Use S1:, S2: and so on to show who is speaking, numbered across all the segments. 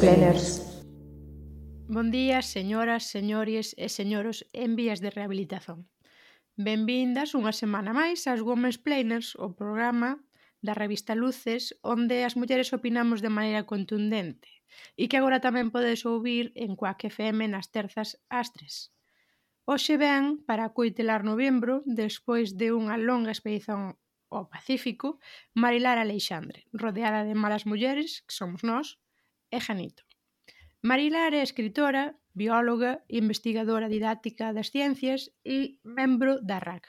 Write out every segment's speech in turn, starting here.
S1: planners.
S2: Bon día, señoras, señores e señoros en vías de rehabilitación. Benvindas unha semana máis ás Women's Planners, o programa da revista Luces, onde as mulleres opinamos de maneira contundente e que agora tamén podes ouvir en Quack FM nas terzas ás tres. Hoxe ven para coitelar novembro, despois de unha longa expedición ao Pacífico, Marilar Alexandre, rodeada de malas mulleres, que somos nós, e Janito. Marilar é escritora, bióloga e investigadora didáctica das ciencias e membro da RAC.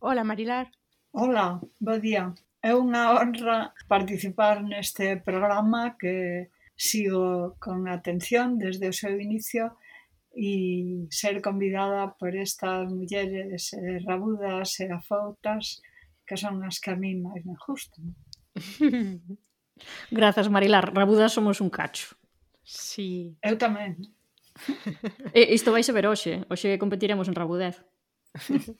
S2: Ola, Marilar.
S3: Ola, bo día. É unha honra participar neste programa que sigo con atención desde o seu inicio e ser convidada por estas mulleres eh, rabudas e afoutas que son as que a mí máis me gustan.
S4: Grazas, Marilar. Rabudas somos un cacho.
S2: Sí.
S3: Eu tamén.
S4: E, isto vais a ver hoxe. Hoxe competiremos en Rabudez.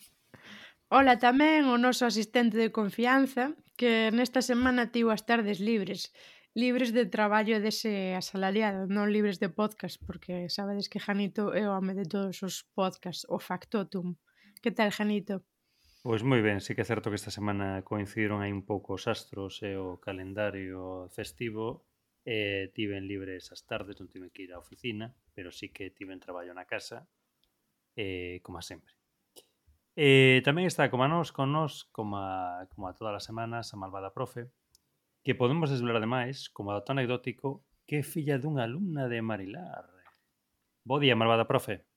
S2: Ola tamén o noso asistente de confianza que nesta semana tivo as tardes libres libres de traballo dese asalariado, non libres de podcast, porque sabedes que Janito é o ame de todos os podcasts, o factotum. Que tal, Janito?
S5: Pois moi ben, sí que é certo que esta semana coincidiron aí un pouco os astros e o calendario festivo e tiven libre esas tardes, non tiven que ir á oficina, pero sí que tiven traballo na casa, e, como sempre. E tamén está como a nos, con nos, como a, como a todas as semanas, a malvada profe, que podemos desvelar ademais, como dato anecdótico, que é filla dunha alumna de Marilar. Bo día, malvada profe.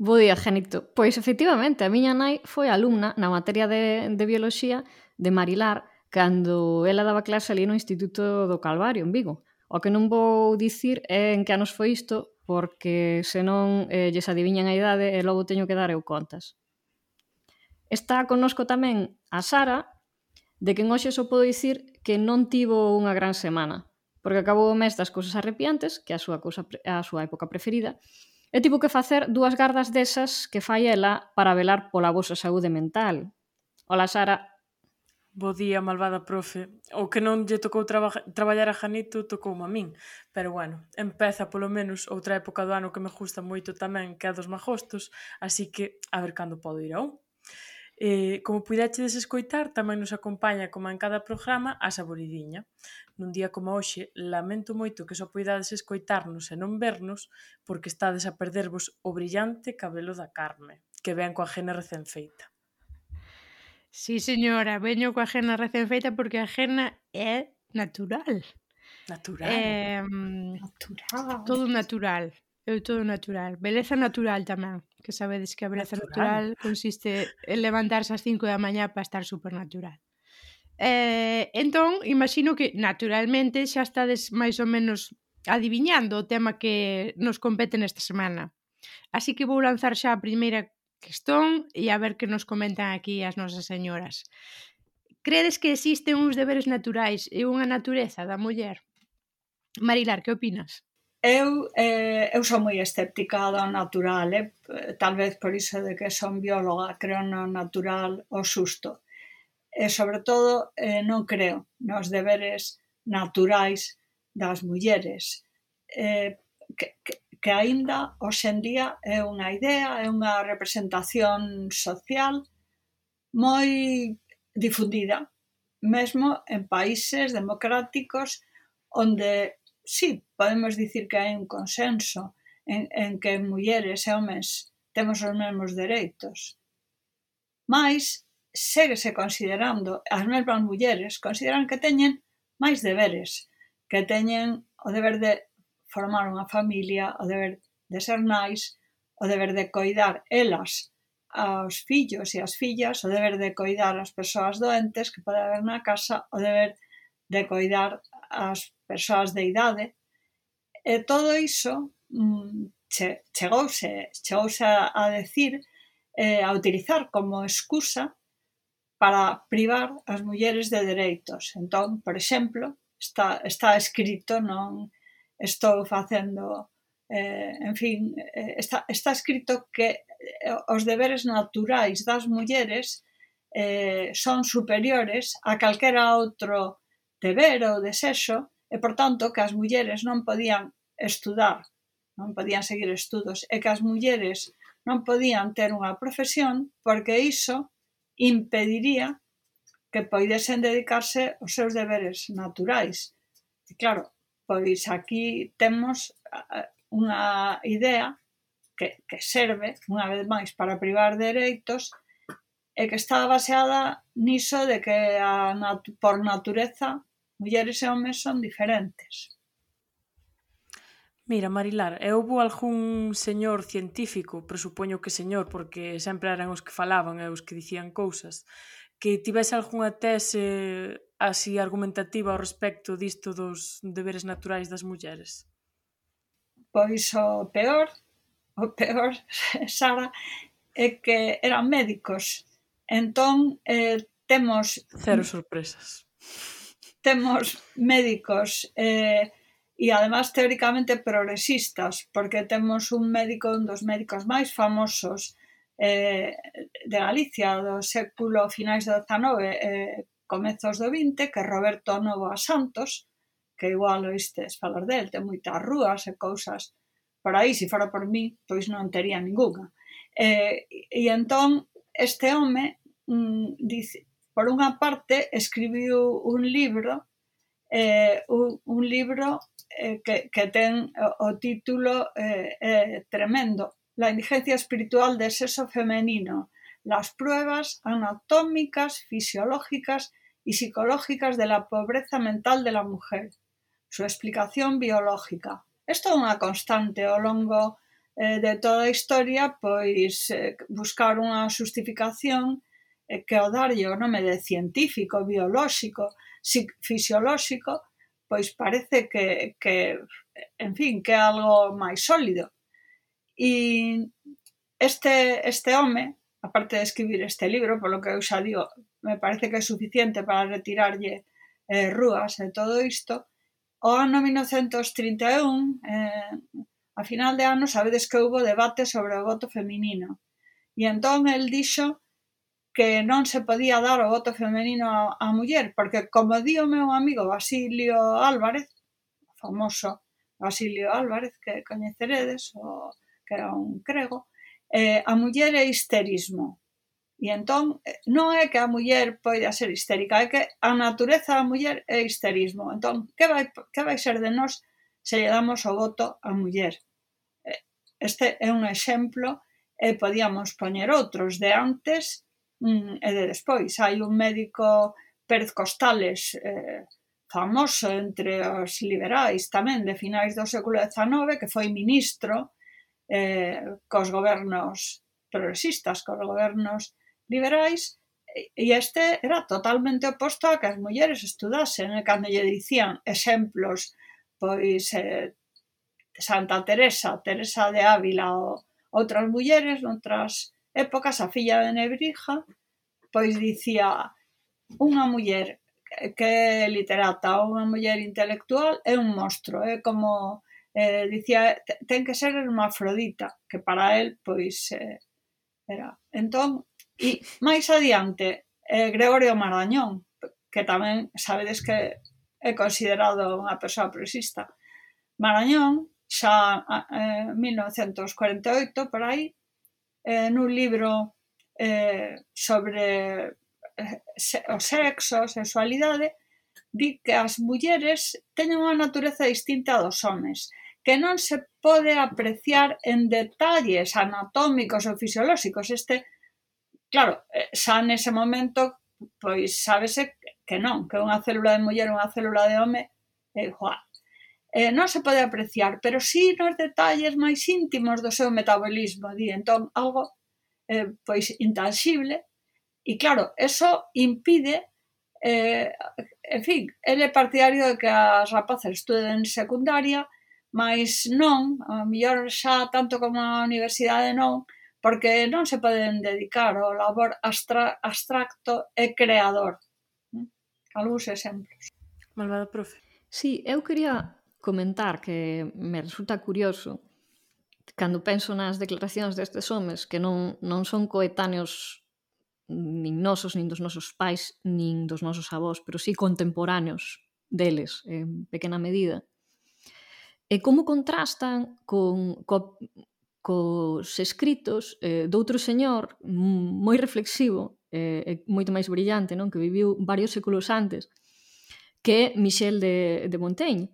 S4: Bo día, Genito. Pois efectivamente, a miña nai foi alumna na materia de, de bioloxía de Marilar cando ela daba clase ali no Instituto do Calvario, en Vigo. O que non vou dicir é en que anos foi isto, porque senón eh, lles adiviñan a idade e logo teño que dar eu contas. Está connosco tamén a Sara, de quen hoxe só podo dicir que non tivo unha gran semana, porque acabou o mes das cousas arrepiantes, que é a súa, cousa, a súa época preferida, e tivo que facer dúas gardas desas que fai ela para velar pola vosa saúde mental. Ola, Sara.
S6: Bo día, malvada profe. O que non lle tocou traba traballar a Janito tocou a min. Pero bueno, empeza polo menos outra época do ano que me gusta moito tamén que a dos magostos, así que a ver cando podo ir a un. Eh, como puidachedes escoitar, tamén nos acompaña, como en cada programa, a Saboridiña. Nun día como hoxe, lamento moito que só poidades escoitarnos e non vernos, porque estades a perdervos o brillante cabelo da Carme, que ven coa gena recén feita.
S2: Sí, señora, veño coa gena recén feita porque a gena é natural.
S6: Natural.
S2: Eh,
S3: natural.
S2: Todo natural. Eu todo natural. Beleza natural tamén que sabedes que a beleza natural,
S6: natural
S2: consiste en levantarse ás 5 da mañá para estar supernatural. Eh, entón, imagino que naturalmente xa estades máis ou menos adiviñando o tema que nos compete nesta semana. Así que vou lanzar xa a primeira questón e a ver que nos comentan aquí as nosas señoras. Credes que existen uns deberes naturais e unha natureza da muller? Marilar, que opinas?
S3: Eu eh, eu son moi escéptica do natural, eh? tal vez por iso de que son bióloga, creo no natural o susto. E sobre todo eh, non creo nos deberes naturais das mulleres. Eh, que, que, que aínda hoxendía é unha idea, é unha representación social moi difundida, mesmo en países democráticos onde sí, podemos dicir que hai un consenso en, en que mulleres e homens temos os mesmos dereitos. Mais, seguese considerando, as mesmas mulleres consideran que teñen máis deberes, que teñen o deber de formar unha familia, o deber de ser nais, o deber de coidar elas aos fillos e as fillas, o deber de coidar as persoas doentes que pode haber na casa, o deber de coidar as persoas de idade e todo iso mm, che, chegouse, chegouse a, a decir eh, a utilizar como excusa para privar as mulleres de dereitos. Entón, por exemplo, está, está escrito, non estou facendo eh, en fin, eh, está, está escrito que os deberes naturais das mulleres eh, son superiores a calquera outro deber ou de sexo e, por tanto, que as mulleres non podían estudar, non podían seguir estudos e que as mulleres non podían ter unha profesión porque iso impediría que poidesen dedicarse aos seus deberes naturais. E claro, pois aquí temos unha idea que, que serve, unha vez máis, para privar dereitos e que está baseada niso de que a natu por natureza mulleres e homes son diferentes.
S6: Mira, Marilar, e houve algún señor científico, presupoño que señor, porque sempre eran os que falaban e os que dicían cousas, que tivese algunha tese así argumentativa ao respecto disto dos deberes naturais das mulleres?
S3: Pois o peor, o peor, Sara, é que eran médicos. Entón, eh, temos...
S6: Cero sorpresas
S3: temos médicos eh, e además teóricamente progresistas, porque temos un médico, un dos médicos máis famosos eh, de Galicia do século finais do XIX, eh, comezos do XX, que é Roberto Novoa Santos, que igual oístes falar del, ten moitas rúas e cousas por aí, se fora por mí, pois non tería ninguna. Eh, e entón, este home mm, dice, Por unha parte, escribiu un libro, eh, un, un libro eh, que, que ten o, o título eh, eh, tremendo, La indigencia espiritual del sexo femenino, las pruebas anatómicas, fisiológicas y psicológicas de la pobreza mental de la mujer, su explicación biológica. Esto é unha constante ao longo eh, de toda a historia, pois eh, buscar unha justificación Eh, que o darlle o nome de científico, biolóxico, fisiolóxico, pois parece que, que en fin, que é algo máis sólido. E este, este home, aparte de escribir este libro, polo que eu xa digo, me parece que é suficiente para retirarlle eh, rúas e todo isto, o ano 1931, eh, a final de ano, sabedes que houve debate sobre o voto feminino. E entón el dixo que non se podía dar o voto femenino á, á muller, porque como di o meu amigo Basilio Álvarez, famoso Basilio Álvarez, que coñeceredes, o, que era un crego, eh, a muller é histerismo. E entón, eh, non é que a muller poida ser histérica, é que a natureza da muller é histerismo. Entón, que vai, que vai ser de nós se lle damos o voto á muller? Eh, este é un exemplo e podíamos poñer outros de antes Mm, e de despois hai un médico Pérez Costales eh, famoso entre os liberais tamén de finais do século XIX que foi ministro eh, cos gobernos progresistas, cos gobernos liberais e este era totalmente oposto a que as mulleres estudasen e cando lle dicían exemplos pois eh, Santa Teresa, Teresa de Ávila ou outras mulleres, outras épocas a filla de Nebrija pois dicía unha muller que é literata ou unha muller intelectual é un monstro, é como eh, dicía, ten que ser hermafrodita, que para el pois eh, era. Entón, e máis adiante, eh, Gregorio Marañón, que tamén sabedes que é considerado unha persoa progresista. Marañón, xa en eh, 1948, por aí, eh, nun libro eh, sobre eh, o sexo, a sexualidade, di que as mulleres teñen unha natureza distinta dos homes, que non se pode apreciar en detalles anatómicos ou fisiolóxicos. Este, claro, eh, xa nese momento, pois sábese que non, que unha célula de muller unha célula de home, eh, igual, eh, non se pode apreciar, pero sí nos detalles máis íntimos do seu metabolismo, di, entón algo eh, pois intangible, e claro, eso impide eh, en fin, ele é partidario de que as rapazas estuden secundaria, mas non, a mellor xa tanto como a universidade non, porque non se poden dedicar ao labor astra, abstracto e creador. Algúns exemplos.
S6: Malvada profe.
S4: Sí, eu quería comentar que me resulta curioso cando penso nas declaracións destes homes que non, non son coetáneos nin nosos, nin dos nosos pais, nin dos nosos avós, pero sí contemporáneos deles, en pequena medida. E como contrastan con, co, cos escritos eh, doutro señor moi reflexivo eh, moito máis brillante, non? que viviu varios séculos antes, que é Michel de, de Montaigne,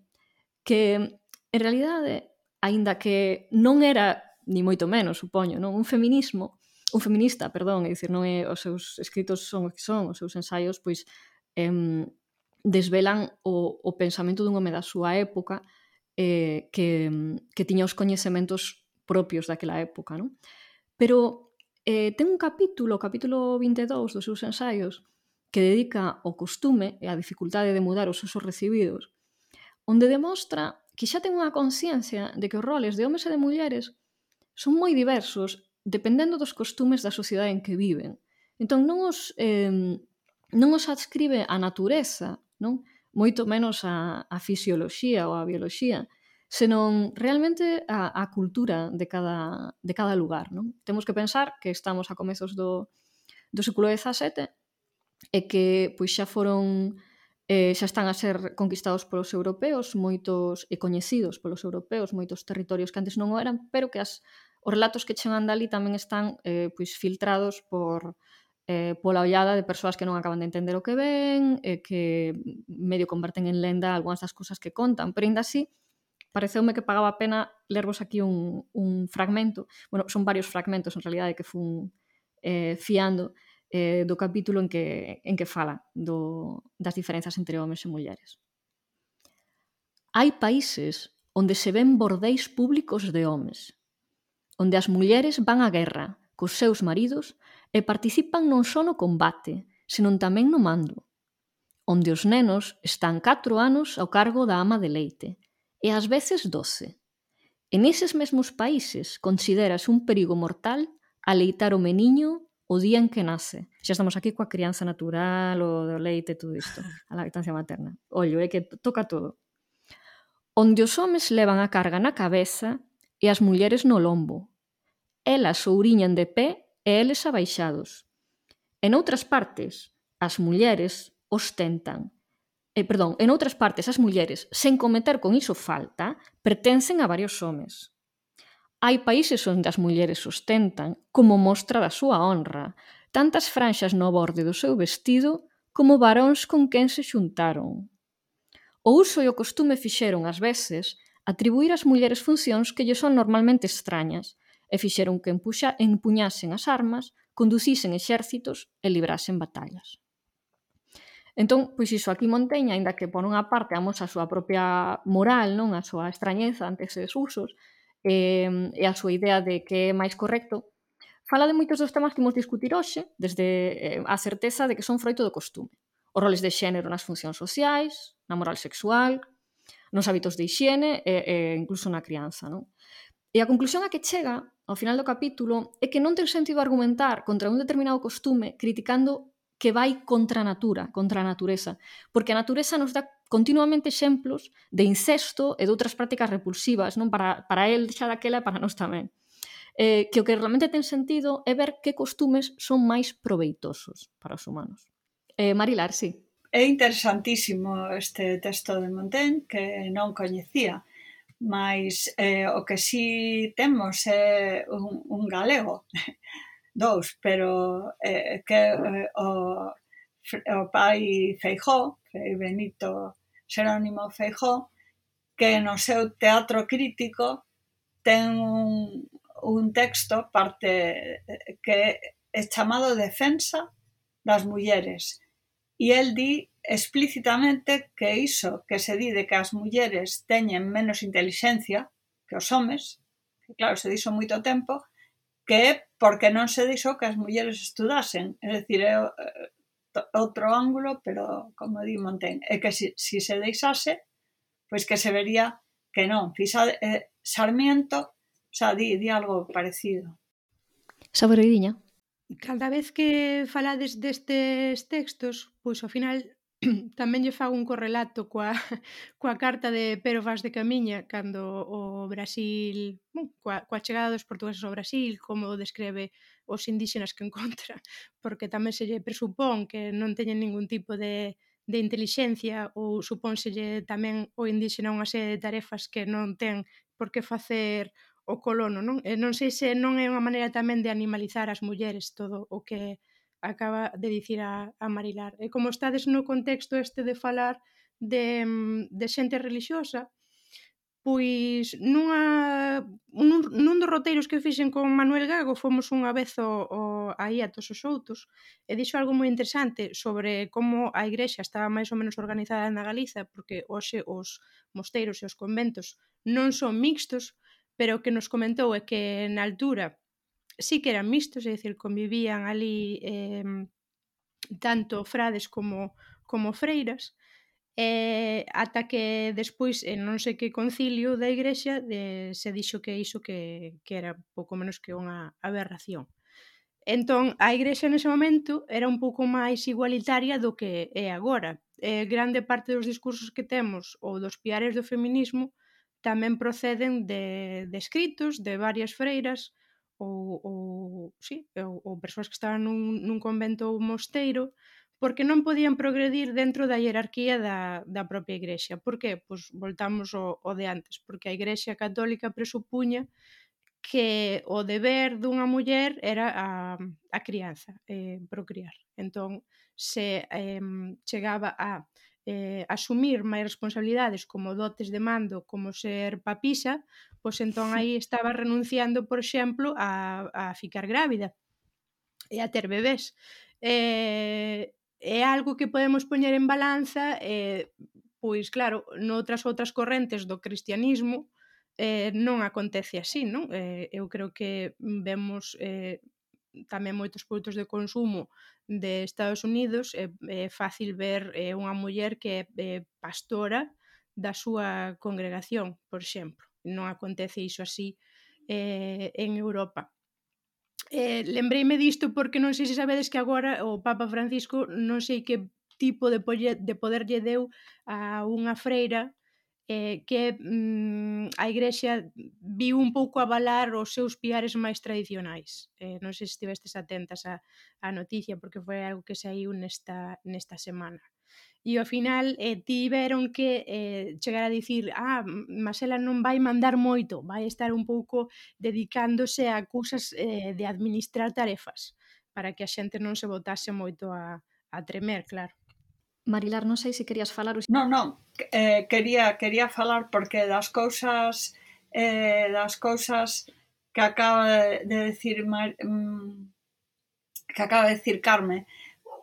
S4: que en realidade, aínda que non era ni moito menos, supoño, non un feminismo, un feminista, perdón, é dicir, non é os seus escritos son o que son, os seus ensaios pois em, desvelan o, o pensamento dun home da súa época eh, que, que tiña os coñecementos propios daquela época, non? Pero eh, ten un capítulo, o capítulo 22 dos seus ensaios, que dedica ao costume e á dificultade de mudar os usos recibidos onde demostra que xa ten unha conciencia de que os roles de homes e de mulleres son moi diversos dependendo dos costumes da sociedade en que viven. Entón non os eh, non os adscribe a natureza, non? Moito menos a, a fisioloxía ou a bioloxía, senón realmente a, a cultura de cada, de cada lugar. Non? Temos que pensar que estamos a comezos do, do século XVII e que pois xa foron Eh, xa están a ser conquistados polos europeos, moitos e coñecidos polos europeos, moitos territorios que antes non o eran, pero que as, os relatos que chegan dali tamén están eh, pois filtrados por eh, pola ollada de persoas que non acaban de entender o que ven, eh, que medio converten en lenda algunhas das cousas que contan, pero ainda así pareceume que pagaba a pena lervos aquí un, un fragmento, bueno, son varios fragmentos en realidade que fun eh, fiando, eh, do capítulo en que, en que fala do, das diferenzas entre homes e mulleres. Hai países onde se ven bordéis públicos de homes, onde as mulleres van á guerra cos seus maridos e participan non só no combate, senón tamén no mando, onde os nenos están 4 anos ao cargo da ama de leite, e ás veces 12. En eses mesmos países consideras un perigo mortal aleitar o meniño o día en que nace. Xa estamos aquí coa crianza natural, o do leite, todo isto, a lactancia materna. Ollo, é que toca todo. Onde os homes levan a carga na cabeza e as mulleres no lombo. Elas ouriñan de pé e eles abaixados. En outras partes, as mulleres ostentan. Eh, perdón, en outras partes, as mulleres, sen cometer con iso falta, pertencen a varios homes. Hai países onde as mulleres sustentan, como mostra da súa honra, tantas franxas no borde do seu vestido como varóns con quen se xuntaron. O uso e o costume fixeron ás veces atribuir ás mulleres funcións que lle son normalmente extrañas e fixeron que empuxa, empuñasen as armas, conducisen exércitos e librasen batallas. Entón, pois iso aquí Monteña, aínda que por unha parte amosa a súa propia moral, non a súa extrañeza ante eses usos, e, e a súa idea de que é máis correcto, fala de moitos dos temas que imos discutir hoxe, desde eh, a certeza de que son froito do costume. Os roles de xénero nas funcións sociais, na moral sexual, nos hábitos de higiene e, e incluso na crianza. Non? E a conclusión a que chega ao final do capítulo é que non ten sentido argumentar contra un determinado costume criticando que vai contra a natura, contra a natureza, porque a natureza nos dá continuamente exemplos de incesto e de outras prácticas repulsivas, non para, para el xa daquela e para nós tamén. Eh, que o que realmente ten sentido é ver que costumes son máis proveitosos para os humanos. Eh, Marilar, sí.
S3: É interesantísimo este texto de Montaigne que non coñecía, mas eh, o que sí temos é un, un galego dous, pero eh, que eh, o, o pai Feijó, Frei Benito Xerónimo Feijó, que no seu teatro crítico ten un, un texto parte que é chamado Defensa das mulleres. E el di explícitamente que iso que se di de que as mulleres teñen menos inteligencia que os homes, que claro, se dixo moito tempo, que é porque non se dixo que as mulleres estudasen, é dicir, é outro ángulo, pero como di Montaigne, é que se, si, si se deixase, pois que se vería que non. Fisa, eh, Sarmiento xa di, di algo parecido.
S4: Saboreidiña.
S2: Cada vez que falades destes textos, pois ao final tamén lle fago un correlato coa, coa carta de Pero Vaz de Camiña cando o Brasil, bon, coa, coa chegada dos portugueses ao Brasil, como describe os indígenas que encontra, porque tamén se lle presupón que non teñen ningún tipo de, de inteligencia ou supónselle tamén o indígena unha serie de tarefas que non ten por que facer o colono, non? E non sei se non é unha maneira tamén de animalizar as mulleres todo o que acaba de dicir a, a Marilar. E como estades no contexto este de falar de, mm, de xente religiosa, pois nunha, nun, nun dos roteiros que fixen con Manuel Gago fomos unha vez o, o, aí a todos os outros e dixo algo moi interesante sobre como a igrexa estaba máis ou menos organizada na Galiza porque hoxe os mosteiros e os conventos non son mixtos pero o que nos comentou é que na altura sí que eran mixtos, é dicir, convivían ali eh, tanto frades como, como freiras, eh, ata que despois, en non sei que concilio da igrexa, de, se dixo que iso que, que era pouco menos que unha aberración. Entón, a igrexa nese momento era un pouco máis igualitaria do que é agora. Eh, grande parte dos discursos que temos ou dos piares do feminismo tamén proceden de, de escritos de varias freiras ou, ou, sí, ou, ou persoas que estaban nun, nun convento ou mosteiro porque non podían progredir dentro da hierarquía da, da propia igrexa. Por que? Pois voltamos ao, ao de antes, porque a igrexa católica presupuña que o deber dunha muller era a, a crianza, eh, procriar. Entón, se eh, chegaba a eh, asumir máis responsabilidades como dotes de mando, como ser papisa, pois entón aí estaba renunciando, por exemplo, a, a ficar grávida e a ter bebés. Eh, é algo que podemos poñer en balanza, eh, pois claro, noutras outras correntes do cristianismo, eh, non acontece así, non? Eh, eu creo que vemos eh, tamén moitos produtos de consumo de Estados Unidos, é, é fácil ver é, unha muller que é, é pastora da súa congregación, por exemplo. Non acontece iso así eh, en Europa. Eh, lembreime disto porque non sei se sabedes que agora o Papa Francisco non sei que tipo de, polle, de poder lle deu a unha freira eh, que mm, a Igrexa viu un pouco avalar os seus piares máis tradicionais. Eh, non sei se estivestes atentas a, a noticia, porque foi algo que saiu nesta, nesta semana. E ao final eh, tiveron que eh, chegar a dicir ah, Masela non vai mandar moito, vai estar un pouco dedicándose a cousas eh, de administrar tarefas para que a xente non se votase moito a, a tremer, claro.
S4: Marilar, non sei se querías falar...
S3: Non, non, eh, quería quería falar porque das cousas eh, das cousas que acaba de, decir Mar, mm, que acaba de decir Carme,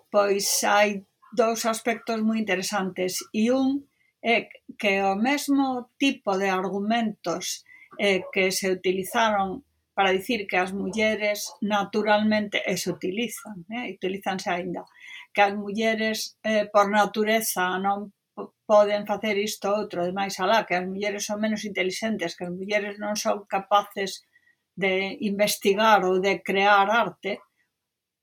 S3: pois hai dous aspectos moi interesantes. E un é que o mesmo tipo de argumentos eh, que se utilizaron para dicir que as mulleres naturalmente e se utilizan, eh, utilizanse aínda, que as mulleres eh, por natureza non poden facer isto ou outro, de máis alá, que as mulleres son menos inteligentes, que as mulleres non son capaces de investigar ou de crear arte,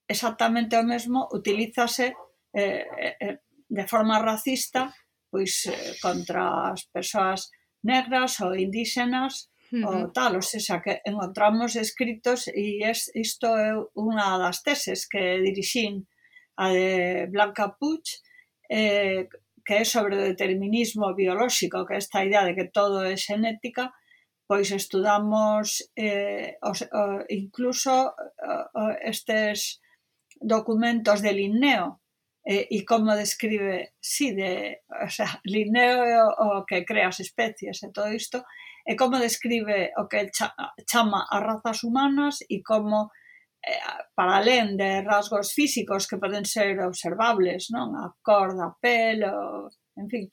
S3: exactamente o mesmo utilízase eh, eh, eh de forma racista pois eh, contra as persoas negras ou indígenas uh -huh. ou tal, ou seja, que encontramos escritos e es, isto é unha das teses que dirixín a de Blanca Puig, eh, que é sobre o determinismo biolóxico, que é esta idea de que todo é xenética, pois estudamos eh, os, o, incluso o, estes documentos de Linneo eh, e como describe, sí, de, o sea, Linneo é o, o que crea as especies e todo isto, e como describe o que chama as razas humanas e como Eh, para alén de rasgos físicos que poden ser observables, non? A cor da pel, o, en fin,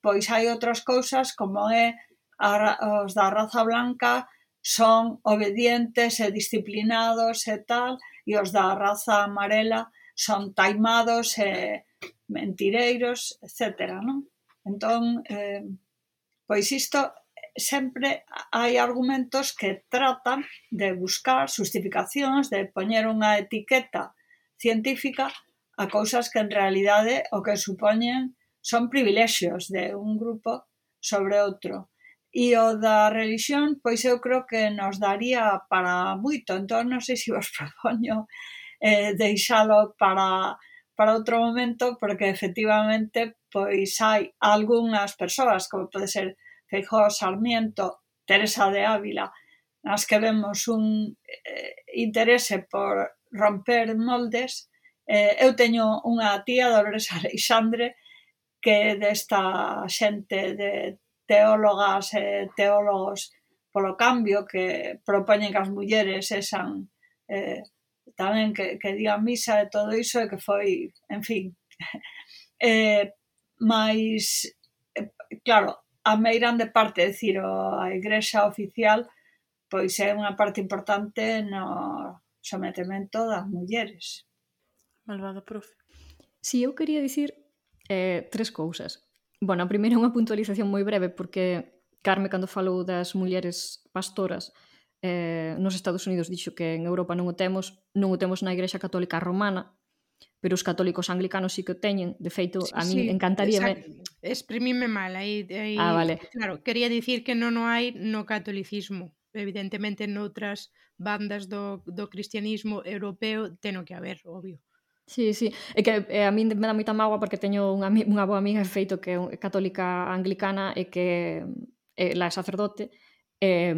S3: pois hai outras cousas como é a, os da raza blanca son obedientes e disciplinados e tal, e os da raza amarela son taimados e mentireiros, etc. Non? Entón, eh, pois isto sempre hai argumentos que tratan de buscar justificacións, de poñer unha etiqueta científica a cousas que en realidade o que supoñen son privilexios de un grupo sobre outro. E o da religión, pois eu creo que nos daría para moito, entón non sei se vos propoño eh, deixalo para, para outro momento, porque efectivamente pois hai algunhas persoas, como pode ser Feijóo Sarmiento, Teresa de Ávila, nas que vemos un eh, interese por romper moldes, eh, eu teño unha tía, Dolores Alexandre, que desta xente de teólogas e teólogos polo cambio que propoñen que as mulleres esan eh, tamén que, que digan misa e todo iso e que foi, en fin. Eh, mas eh, claro, a meirande parte, é dicir, a igrexa oficial, pois é unha parte importante no sometemento das mulleres.
S6: Malvada profe.
S4: Si, sí, eu quería dicir eh, tres cousas. Bueno, a primeira é unha puntualización moi breve, porque Carme, cando falou das mulleres pastoras, eh, nos Estados Unidos dixo que en Europa non o temos, non o temos na Igrexa Católica Romana, pero os católicos anglicanos sí que o teñen, de feito, sí, a min sí, encantaríame...
S2: Exprimime mal, aí, aí...
S4: Ah, vale.
S2: Claro, quería dicir que non o hai no catolicismo, evidentemente noutras bandas do, do cristianismo europeo teno que haber, obvio.
S4: Sí, sí, é que é, a min me dá moita mágoa porque teño unha, unha boa amiga feito que é católica anglicana e que é, la é sacerdote e,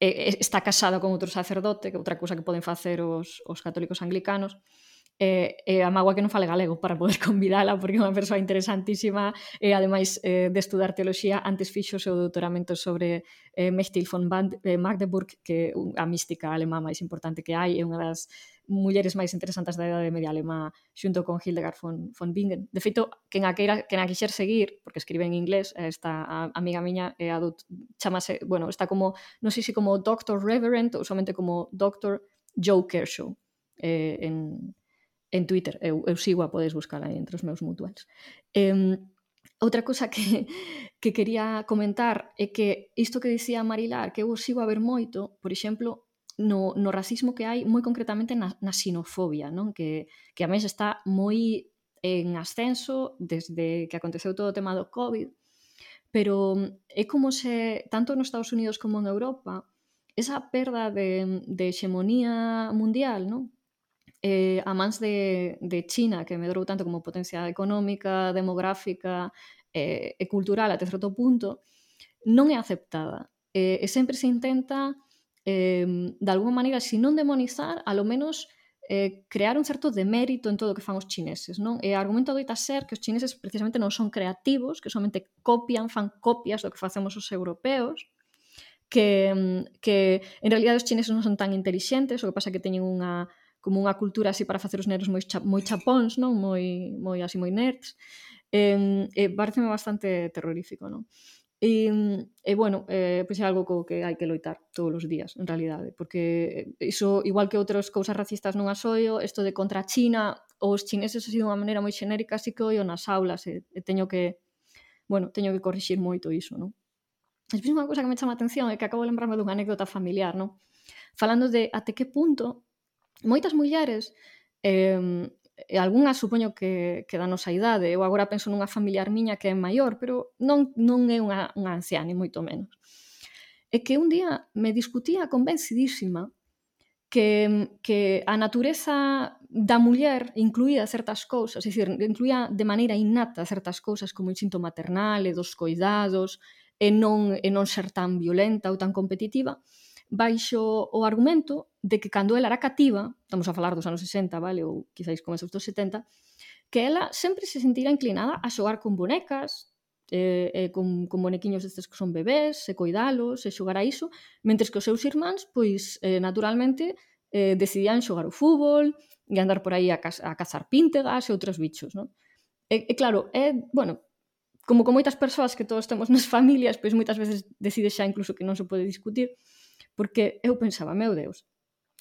S4: e, está casada con outro sacerdote, que outra cousa que poden facer os, os católicos anglicanos, eh, eh, a mágoa que non fale galego para poder convidala porque é unha persoa interesantísima e ademais eh, de estudar teoloxía antes fixo o seu doutoramento sobre eh, Mechtil von Band, eh, Magdeburg que é a mística alemá máis importante que hai é unha das mulleres máis interesantes da idade media alemá xunto con Hildegard von, von Bingen. De feito, quen a, queira, quen a quixer seguir, porque escribe en inglés, eh, esta a, amiga miña é a do, chamase, bueno, está como, non sei se como Doctor Reverend ou somente como Doctor Joe Kershaw eh, en, en Twitter, eu, eu sigo a podes buscala entre os meus mutuals. Eh, outra cosa que, que quería comentar é que isto que dicía Marilar, que eu sigo a ver moito, por exemplo, no, no racismo que hai moi concretamente na, na sinofobia, non? Que, que a mes está moi en ascenso desde que aconteceu todo o tema do COVID, pero é como se, tanto nos Estados Unidos como en Europa, esa perda de, de hexemonía mundial, non? eh, a mans de, de China, que medrou tanto como potencia económica, demográfica eh, e cultural até certo punto, non é aceptada. Eh, e sempre se intenta, eh, de alguma maneira, se non demonizar, alo menos eh, crear un certo demérito en todo o que fan os chineses. Non? E eh, o argumento doita ser que os chineses precisamente non son creativos, que somente copian, fan copias do que facemos os europeos, que, que en realidad os chineses non son tan inteligentes, o que pasa que teñen unha como unha cultura así para facer os neros moi, cha, moi chapóns, non? Moi, moi así moi nerds. E, e pareceme bastante terrorífico, non? E, e bueno, eh, pois é algo co que hai que loitar todos os días, en realidade, porque iso, igual que outras cousas racistas non as oio, isto de contra a China, os chineses así de unha maneira moi xenérica, así que oio nas aulas, e, e teño que, bueno, teño que corrixir moito iso, non? Despois unha cousa que me chama a atención é que acabo de lembrarme dunha anécdota familiar, non? Falando de até que punto moitas mulleres eh, e algunhas supoño que, que da nosa idade. Eu agora penso nunha familiar miña que é maior, pero non, non é unha, unha anciá, ni moito menos. E que un día me discutía convencidísima que, que a natureza da muller incluía certas cousas, é dicir, incluía de maneira innata certas cousas como o instinto maternal e dos coidados e non, e non ser tan violenta ou tan competitiva, baixo o argumento de que cando ela era cativa, estamos a falar dos anos 60, vale, ou quizáis comezos dos 70, que ela sempre se sentira inclinada a xogar con bonecas, eh, eh, con, con bonequiños destes que son bebés, se coidalos, se xogar a iso, mentres que os seus irmáns, pois, eh, naturalmente, eh, decidían xogar o fútbol e andar por aí a, a cazar píntegas e outros bichos, non? E, e claro, é, bueno, como con moitas persoas que todos temos nas familias, pois moitas veces decide xa incluso que non se pode discutir, porque eu pensaba, meu Deus,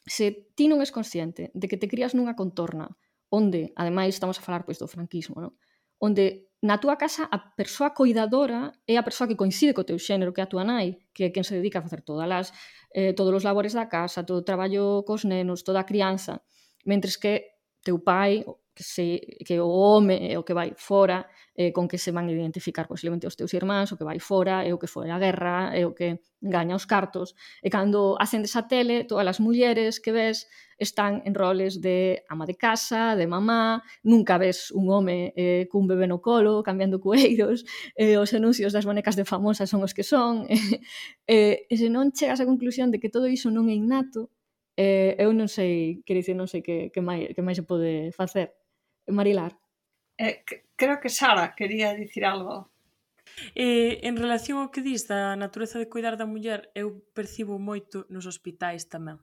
S4: se ti non és consciente de que te crías nunha contorna onde, ademais, estamos a falar pois do franquismo, non? onde na túa casa a persoa coidadora é a persoa que coincide co teu xénero, que é a túa nai, que é quen se dedica a facer todas as, eh, todos os labores da casa, todo o traballo cos nenos, toda a crianza, mentres que teu pai que se que o home é o que vai fora, eh, con que se van identificar posiblemente os teus irmáns, o que vai fora, é o que foi a guerra, é o que gaña os cartos. E cando acendes a tele, todas as mulleres que ves están en roles de ama de casa, de mamá, nunca ves un home eh, cun bebé no colo, cambiando cueiros, eh, os anuncios das bonecas de famosas son os que son. eh, e se non chegas á conclusión de que todo iso non é innato, eh, eu non sei, quer dicir, non sei que, que, máis, que máis se pode facer. Marilar.
S3: Eh, creo que Sara quería dicir algo.
S6: Eh, en relación ao que dis da natureza de cuidar da muller, eu percibo moito nos hospitais tamén.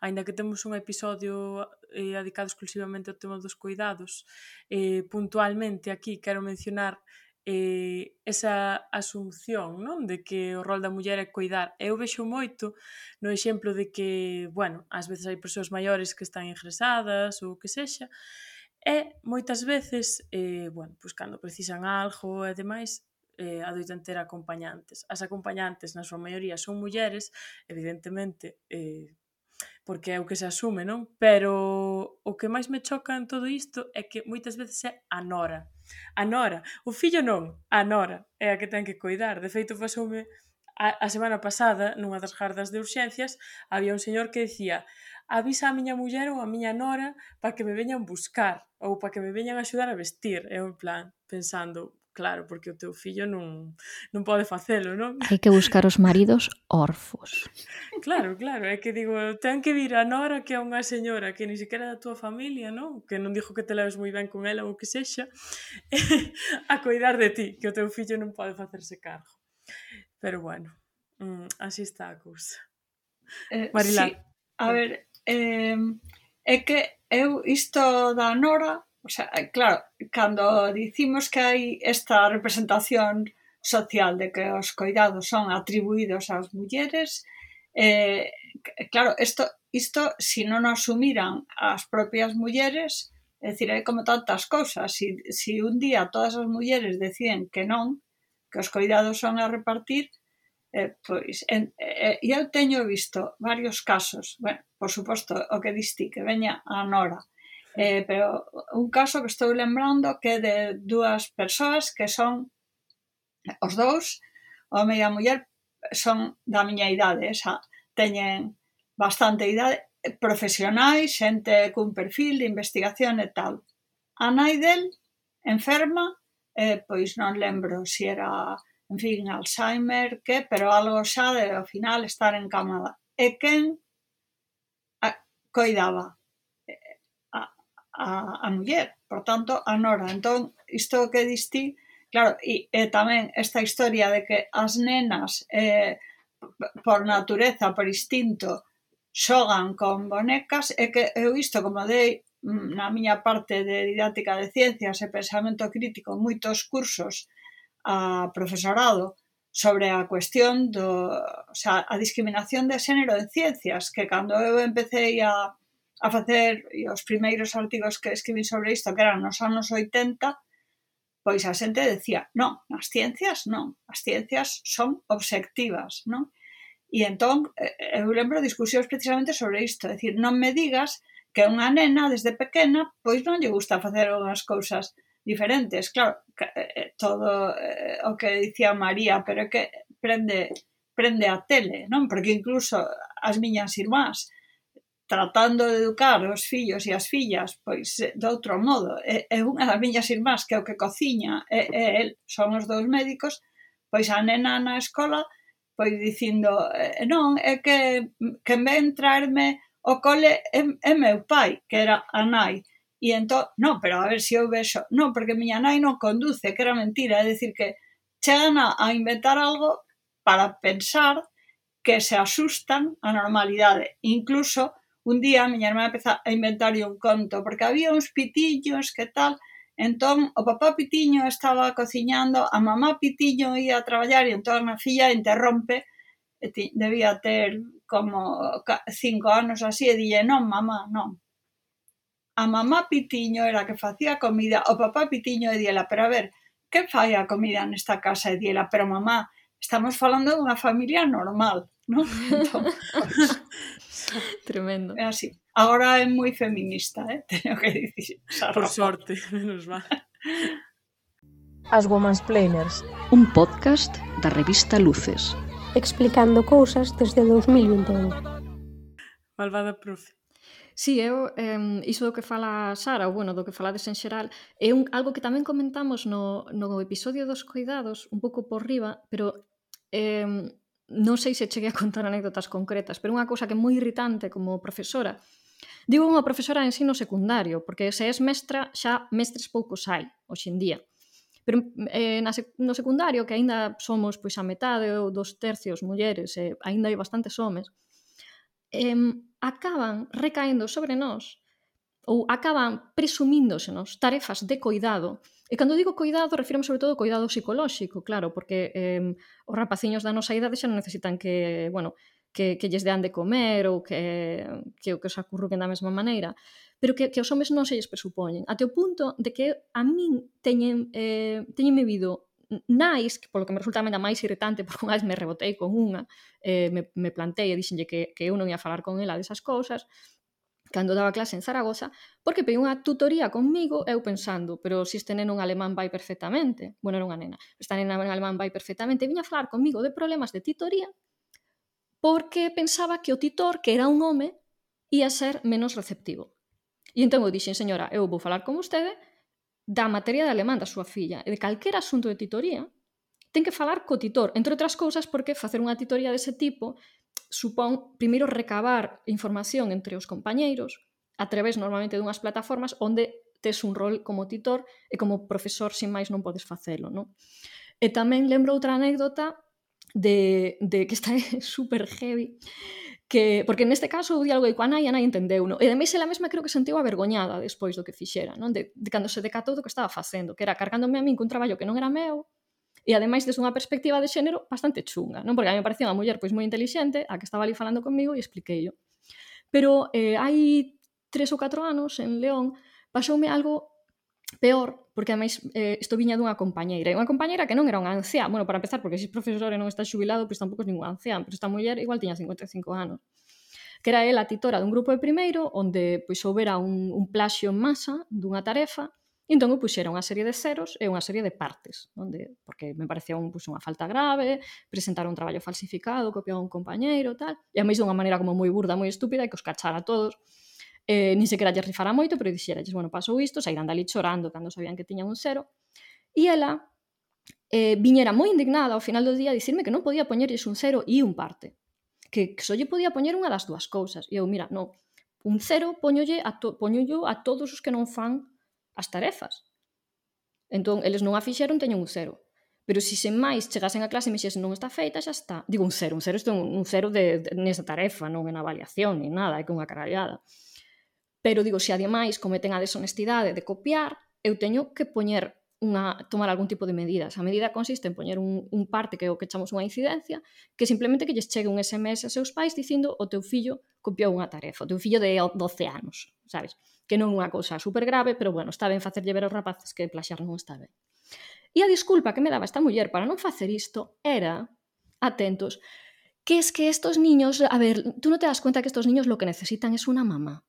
S6: Ainda que temos un episodio eh, dedicado exclusivamente ao tema dos cuidados, eh, puntualmente aquí quero mencionar eh, esa asunción non de que o rol da muller é cuidar. Eu vexo moito no exemplo de que, bueno, ás veces hai persoas maiores que están ingresadas ou que sexa, E moitas veces, eh, bueno, pois cando precisan algo e demais, eh, adoitan ter acompañantes. As acompañantes, na súa maioría, son mulleres, evidentemente, eh, porque é o que se asume, non? Pero o que máis me choca en todo isto é que moitas veces é a nora. A nora. O fillo non, a nora é a que ten que cuidar. De feito, pasoume A, a semana pasada, nunha das gardas de urxencias, había un señor que decía avisa a miña muller ou a miña nora para que me veñan buscar ou para que me veñan axudar a vestir. Eu en plan, pensando, claro, porque o teu fillo non, non pode facelo, non?
S4: Hai que buscar os maridos orfos.
S6: Claro, claro, é que digo, ten que vir a Nora que é unha señora que ni sequera da tua familia, non? Que non dixo que te leves moi ben con ela ou que sexa, a cuidar de ti, que o teu fillo non pode facerse cargo. Pero bueno, mm, así está a cousa.
S3: Eh, Marilá. Sí. A ver, eh, é que eu isto da Nora, o sea, eh, claro, cando dicimos que hai esta representación social de que os coidados son atribuídos ás mulleres, eh, claro, isto, isto se si non asumiran as propias mulleres, é dicir, hai como tantas cousas, si, si un día todas as mulleres deciden que non, que os cuidados son a repartir, eh, pois en, eh, eh, eu teño visto varios casos, bueno, por suposto, o que diste que veña a Nora, eh, pero un caso que estou lembrando que é de dúas persoas que son os dous, home e a muller, son da miña idade, eh, esa, teñen bastante idade, profesionais, xente cun perfil de investigación e tal. A nai del, enferma, eh, pois non lembro se era, en fin, Alzheimer, que, pero algo xa de ao final estar encamada. E quen a, coidaba a, a, a muller, por tanto, a Nora. Entón, isto que distí, claro, e, e tamén esta historia de que as nenas eh, por natureza, por instinto, xogan con bonecas e que eu isto como dei Mm, na miña parte de didáctica de ciencias e pensamento crítico moitos cursos a profesorado sobre a cuestión do, o sea, a discriminación de xénero en ciencias, que cando eu empecé a, a facer os primeiros artigos que escribí sobre isto, que eran nos anos 80, pois a xente decía, non, as ciencias non, as ciencias son obxectivas, non? E entón, eu lembro discusións precisamente sobre isto, é dicir, non me digas que unha nena desde pequena pois non lle gusta facer unhas cousas diferentes, claro, eh, eh, todo eh, o que dicía María, pero é que prende prende a tele, non? Porque incluso as miñas irmás tratando de educar os fillos e as fillas pois eh, de outro modo, é, é unha das miñas irmás que é o que cociña é, é el, son os dous médicos, pois a nena na escola pois dicindo, non, é que que ven traerme o cole é, é meu pai, que era a nai, e entón, non, pero a ver se si eu vexo, non, porque miña nai non conduce, que era mentira, é dicir que chegan a, a inventar algo para pensar que se asustan a normalidade, incluso un día a miña irmã empeza a inventar un conto, porque había uns pitillos que tal, entón o papá pitiño estaba cociñando, a mamá pitiño ia a traballar e entón a filla interrompe, debía ter como cinco anos así e dille, non, mamá, non. A mamá Pitiño era que facía comida, o papá Pitiño e diela, pero a ver, que fai a comida nesta casa e diela, pero mamá, estamos falando dunha familia normal, non? Entón...
S4: Tremendo.
S3: É así. Agora é moi feminista, eh? teño que dicir.
S6: Por sorte, menos mal.
S1: As Women's Planers.
S7: Un podcast da revista Luces
S1: explicando cousas desde 2021.
S6: Malvada profe.
S4: Sí, eu, eh, iso do que fala Sara, ou bueno, do que falades en xeral, é un, algo que tamén comentamos no, no episodio dos cuidados, un pouco por riba, pero eh, non sei se cheguei a contar anécdotas concretas, pero unha cousa que é moi irritante como profesora, digo unha profesora de ensino secundario, porque se és mestra, xa mestres poucos hai, hoxe en día. Pero eh, na, no secundario, que aínda somos pois a metade ou dos tercios mulleres, e eh, aínda hai bastantes homes, eh, acaban recaendo sobre nós ou acaban presumíndosenos tarefas de coidado. E cando digo coidado, refirme sobre todo ao coidado psicolóxico, claro, porque eh, os rapaciños da nosa idade xa non necesitan que, bueno, que, que lles dean de comer ou que, que que os acurruquen da mesma maneira pero que, que os homes non se lles presupoñen. Até o punto de que a min teñen, eh, teñen me vido nais, que polo que me resulta ainda máis irritante, porque unha vez me rebotei con unha, eh, me, me plantei e dixenlle que, que eu non ia falar con ela desas cousas, cando daba clase en Zaragoza, porque pediu unha tutoría conmigo, eu pensando, pero se este neno en alemán vai perfectamente, bueno, era unha nena, esta nena en alemán vai perfectamente, viña a falar conmigo de problemas de titoría, porque pensaba que o titor, que era un home, ia ser menos receptivo. E entón eu dixen, señora, eu vou falar con vostede da materia de alemán da súa filla e de calquera asunto de titoría ten que falar co titor, entre outras cousas porque facer unha titoría dese tipo supón primeiro recabar información entre os compañeiros a través normalmente dunhas plataformas onde tes un rol como titor e como profesor sin máis non podes facelo, non? E tamén lembro outra anécdota de, de que está super heavy que porque neste caso o diálogo coa nai a nai entendeu, no? E ademais ela mesma creo que sentiu avergoñada despois do que fixera, non? De, de cando se decatou do que estaba facendo, que era cargándome a min cun traballo que non era meu, e ademais desde unha perspectiva de xénero bastante chunga, non? Porque a mí me parecía unha muller pois moi intelixente, a que estaba ali falando comigo e expliquei yo. Pero eh, hai tres ou catro anos en León pasoume algo peor porque ademais eh, isto viña dunha compañeira e unha compañeira que non era unha anciá. Bueno, para empezar, porque se é profesor e non está xubilado pois tampouco é ningún ancián, pero esta muller igual tiña 55 anos que era ela a titora dun grupo de primeiro onde pois houbera un, un plaxio en masa dunha tarefa e entón eu puxera unha serie de ceros e unha serie de partes onde, porque me parecía un, pois, unha falta grave presentar un traballo falsificado copiar a un compañeiro tal e a máis dunha maneira como moi burda, moi estúpida e que os cachara a todos eh, nin sequera lle rifará moito, pero dixeralles, bueno, pasou isto, sairán dali chorando cando sabían que tiñan un cero, e ela eh, viñera moi indignada ao final do día a dicirme que non podía poñerlles un cero e un parte, que, que só lle podía poñer unha das dúas cousas, e eu, mira, non, un cero poñolle a, to, poñollo a todos os que non fan as tarefas. Entón, eles non a fixeron, teñen un cero. Pero se sen máis chegasen a clase e me xesen non está feita, xa está. Digo un cero, un cero, isto é un, un cero de, de, nesa tarefa, non en avaliación, ni nada, é que unha carallada. Pero digo, se ademais cometen a deshonestidade de copiar, eu teño que poñer unha, tomar algún tipo de medidas. A medida consiste en poñer un, un parte que é o que chamamos unha incidencia, que simplemente que lles chegue un SMS aos seus pais dicindo o teu fillo copiou unha tarefa, o teu fillo de 12 anos, sabes? Que non é unha cousa super grave, pero bueno, está ben facerlle ver aos rapaces que plaxar non está ben. E a disculpa que me daba esta muller para non facer isto era, atentos, que es que estos niños, a ver, tú no te das cuenta que estos niños lo que necesitan es una mamá.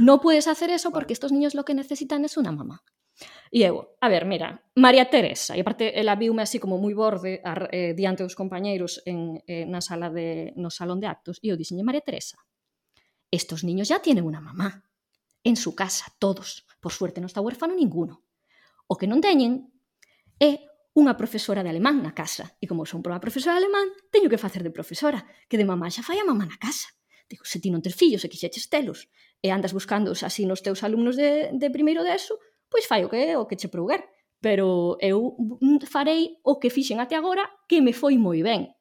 S4: No puedes hacer eso porque estos niños lo que necesitan es una mamá. E eu, a ver, mira, María Teresa, e aparte ela viume así como moi borde a, eh, diante dos compañeiros en, eh, na sala de, no salón de actos, e eu dixenlle, María Teresa, estos niños ya tienen una mamá en su casa, todos. Por suerte non está huérfano ninguno. O que non teñen é unha profesora de alemán na casa. E como son unha profesora de alemán, teño que facer de profesora, que de mamá xa fai a mamá na casa. Digo, se ti non tes fillos e quixeches telos e andas buscando así nos teus alumnos de, de primeiro de ESO, pois fai o que o que che prouguer. Pero eu mm, farei o que fixen até agora que me foi moi ben.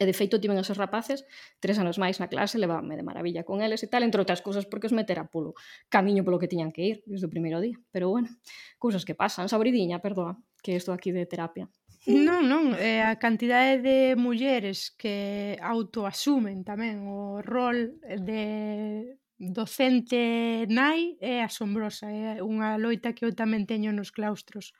S4: E de feito tiven esos rapaces tres anos máis na clase, levábame de maravilla con eles e tal, entre outras cousas porque os metera polo camiño polo que tiñan que ir desde o primeiro día. Pero bueno, cousas que pasan, sabridiña, perdoa, que estou aquí de terapia.
S2: Non, non, é a cantidade de mulleres que autoasumen tamén o rol de docente nai é asombrosa, é unha loita que eu tamén teño nos claustros.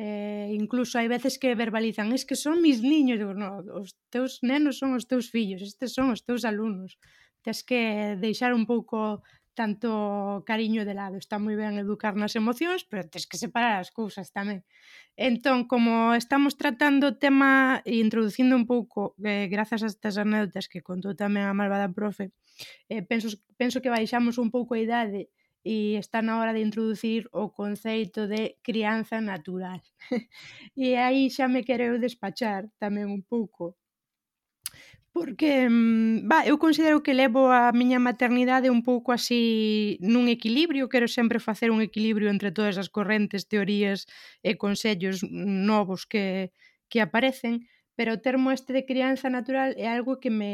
S2: Eh, incluso hai veces que verbalizan, es que son mis niños, digo, no, os teus nenos son os teus fillos, estes son os teus alumnos. Tes que deixar un pouco tanto cariño de lado. Está moi ben educar nas emocións, pero tens que separar as cousas tamén. Entón, como estamos tratando o tema e introducindo un pouco, eh, grazas a estas anécdotas que contou tamén a malvada profe, eh, penso, penso que baixamos un pouco a idade e está na hora de introducir o conceito de crianza natural. e aí xa me quereu despachar tamén un pouco Porque, mm, va, eu considero que levo a miña maternidade un pouco así nun equilibrio, quero sempre facer un equilibrio entre todas as correntes, teorías e consellos novos que, que aparecen, pero o termo este de crianza natural é algo que me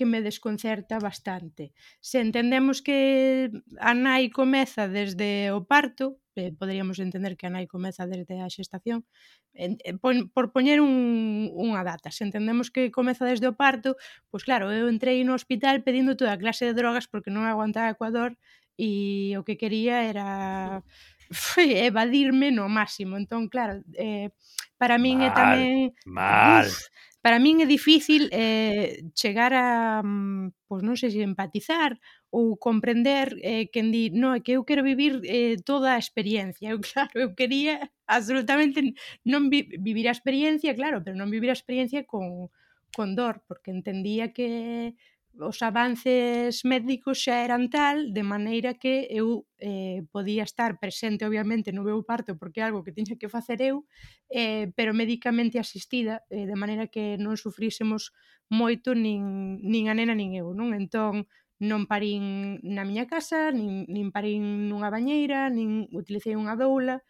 S2: que me desconcerta bastante. Se entendemos que a nai comeza desde o parto, eh, poderíamos entender que a nai comeza desde a xestación, eh, pon, por poñer un, unha data, se entendemos que comeza desde o parto, pois claro, eu entrei no hospital pedindo toda a clase de drogas porque non aguantaba Ecuador e o que quería era evadirme no máximo. Entón, claro, eh, para min mal, é tamén...
S5: Mal, uf,
S2: para min é difícil eh, chegar a, mm, pois non sei se empatizar ou comprender eh, que di, no, é que eu quero vivir eh, toda a experiencia. Eu, claro, eu quería absolutamente non vi, vivir a experiencia, claro, pero non vivir a experiencia con, con dor, porque entendía que os avances médicos xa eran tal de maneira que eu eh, podía estar presente obviamente no meu parto porque é algo que tiña que facer eu eh, pero médicamente asistida eh, de maneira que non sufrísemos moito nin, nin a nena nin eu non? Entón non parín na miña casa nin, nin parín nunha bañeira nin utilicei unha doula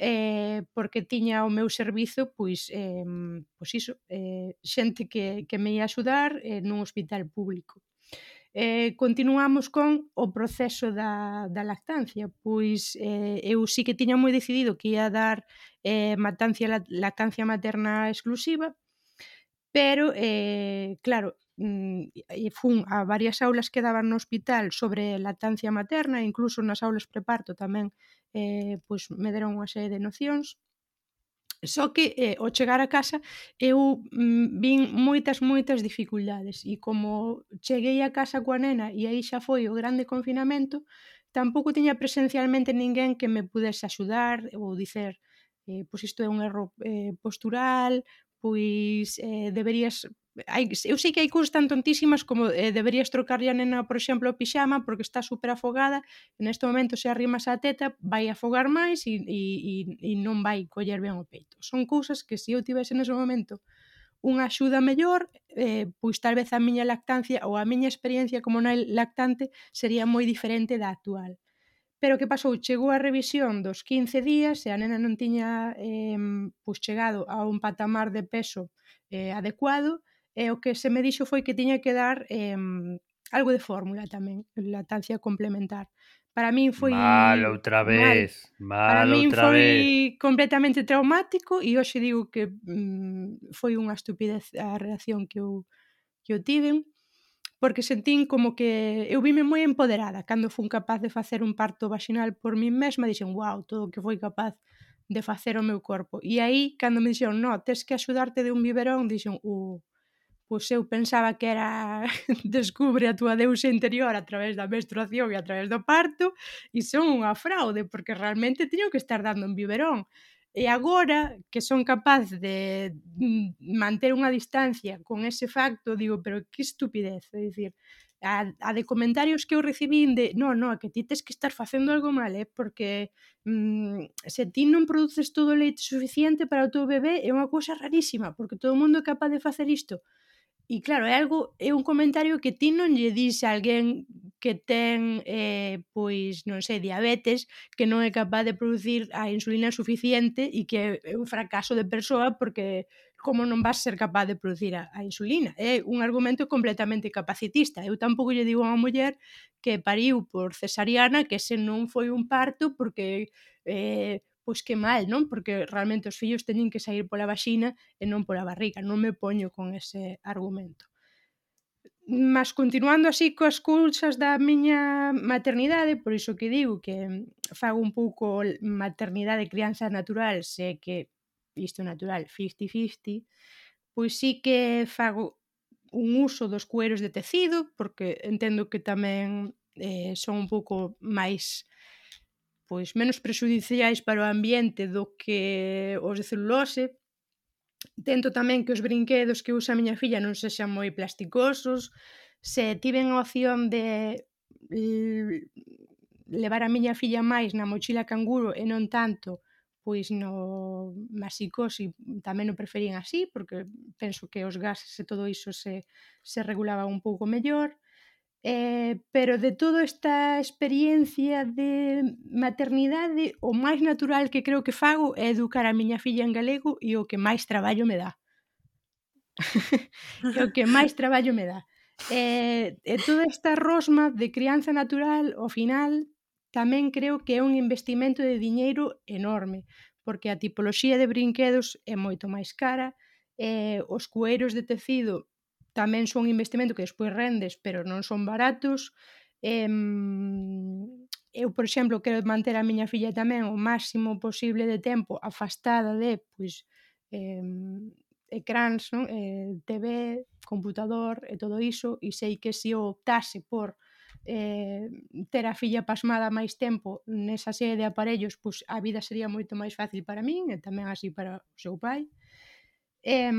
S2: eh, porque tiña o meu servizo pois, eh, pois iso, eh, xente que, que me ia axudar eh, nun hospital público. Eh, continuamos con o proceso da, da lactancia, pois eh, eu sí que tiña moi decidido que ia dar eh, matancia, lactancia materna exclusiva, pero, eh, claro, mm, e fun a varias aulas que daban no hospital sobre lactancia materna, incluso nas aulas preparto tamén eh, pois me deron unha serie de nocións Só que eh, ao chegar a casa eu mm, vin moitas, moitas dificultades e como cheguei a casa coa nena e aí xa foi o grande confinamento, tampouco tiña presencialmente ninguén que me pudese axudar ou dicer eh, pois isto é un erro eh, postural, pois eh, deberías hai, eu sei que hai cousas tan tontísimas como eh, deberías trocarlle a nena, por exemplo, o pixama porque está super afogada, e neste momento se arrimas a teta, vai afogar máis e, e, e, e non vai coller ben o peito. Son cousas que se eu tivese nese momento unha axuda mellor, eh, pois tal vez a miña lactancia ou a miña experiencia como nai lactante sería moi diferente da actual. Pero que pasou? Chegou a revisión dos 15 días e a nena non tiña eh, pois chegado a un patamar de peso eh, adecuado E o que se me dixo foi que tiña que dar eh, algo de fórmula tamén, lactancia complementar. Para min foi
S5: mal outra vez, mal,
S2: mal Para
S5: outra
S2: foi
S5: vez.
S2: completamente traumático e hoxe digo que mm, foi unha estupidez a reacción que eu que eu tiven porque sentín como que eu vime moi empoderada cando fun capaz de facer un parto vaginal por min mesma, dixen, wow, todo o que foi capaz de facer o meu corpo. E aí, cando me dixeron, no, tes que axudarte de un biberón, dixen, uh, pois eu pensaba que era descubre a túa deusa interior a través da menstruación e a través do parto e son unha fraude porque realmente teño que estar dando un biberón e agora que son capaz de mm, manter unha distancia con ese facto digo, pero que estupidez é dicir, a, a de comentarios que eu recibín de no, no, que ti tes que estar facendo algo mal, eh? porque mm, se ti non produces todo o leite suficiente para o teu bebé é unha cousa rarísima, porque todo o mundo é capaz de facer isto. E claro, é algo é un comentario que ti non lle dis a alguén que ten eh, pois non sei, diabetes, que non é capaz de producir a insulina suficiente e que é un fracaso de persoa porque como non vas ser capaz de producir a, a insulina. É un argumento completamente capacitista. Eu tampouco lle digo a unha muller que pariu por cesariana que se non foi un parto porque eh, pois que mal, non? Porque realmente os fillos teñen que sair pola vaxina e non pola barriga, non me poño con ese argumento. Mas continuando así coas cousas da miña maternidade, por iso que digo que fago un pouco maternidade crianza natural, se que isto natural 50-50, pois sí que fago un uso dos cueros de tecido, porque entendo que tamén eh, son un pouco máis pois menos prexudiciais para o ambiente do que os de celulose. Tento tamén que os brinquedos que usa a miña filla non sexan moi plasticosos. Se tiven a opción de levar a miña filla máis na mochila canguro e non tanto pois no masicosi tamén o preferían así porque penso que os gases e todo iso se, se regulaba un pouco mellor Eh, pero de toda esta experiencia de maternidade, o máis natural que creo que fago é educar a miña filla en galego e o que máis traballo me dá. o que máis traballo me dá. E, e toda esta rosma de crianza natural, ao final, tamén creo que é un investimento de diñeiro enorme, porque a tipoloxía de brinquedos é moito máis cara, eh, os cueiros de tecido tamén son investimento que despois rendes, pero non son baratos. Eh, eu, por exemplo, quero manter a miña filla tamén o máximo posible de tempo afastada de, pois, eh, ecráns, non? Eh, TV, computador e todo iso, e sei que se eu optase por eh, ter a filla pasmada máis tempo nesa serie de aparellos, pois a vida sería moito máis fácil para min e tamén así para o seu pai eh,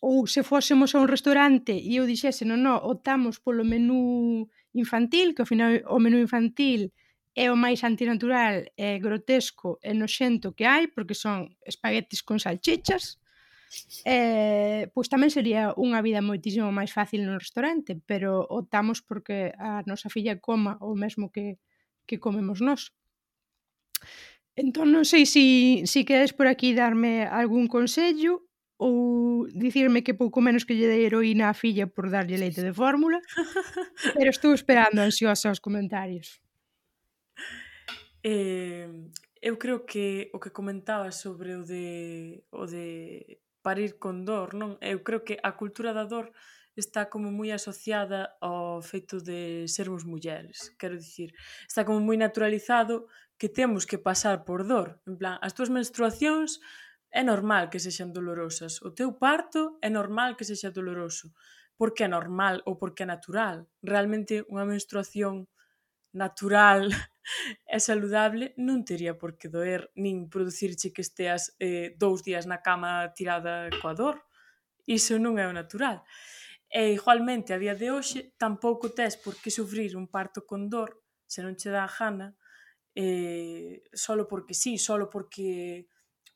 S2: ou se fósemos a un restaurante e eu dixese, non, non, optamos polo menú infantil, que ao final o menú infantil é o máis antinatural, é grotesco e noxento que hai, porque son espaguetis con salchichas, eh, pois tamén sería unha vida moitísimo máis fácil no restaurante, pero optamos porque a nosa filla coma o mesmo que, que comemos nós. Entón non sei se si, si queres por aquí darme algún consello ou dicirme que pouco menos que lle dei heroína á filla por darlle leite de fórmula, pero estou esperando ansiosa os comentarios.
S6: Eh, eu creo que o que comentaba sobre o de o de parir con dor, non? Eu creo que a cultura da dor está como moi asociada ao feito de sermos mulleres. Quero dicir, está como moi naturalizado que temos que pasar por dor. En plan, as túas menstruacións é normal que sexan dolorosas. O teu parto é normal que sexa doloroso. Porque é normal ou porque é natural. Realmente unha menstruación natural e saludable non tería por que doer nin producirche que esteas eh, dous días na cama tirada coa dor. Iso non é o natural. E igualmente a día de hoxe tampouco tes por que sufrir un parto con dor se non che dá a gana eh, solo porque sí, solo porque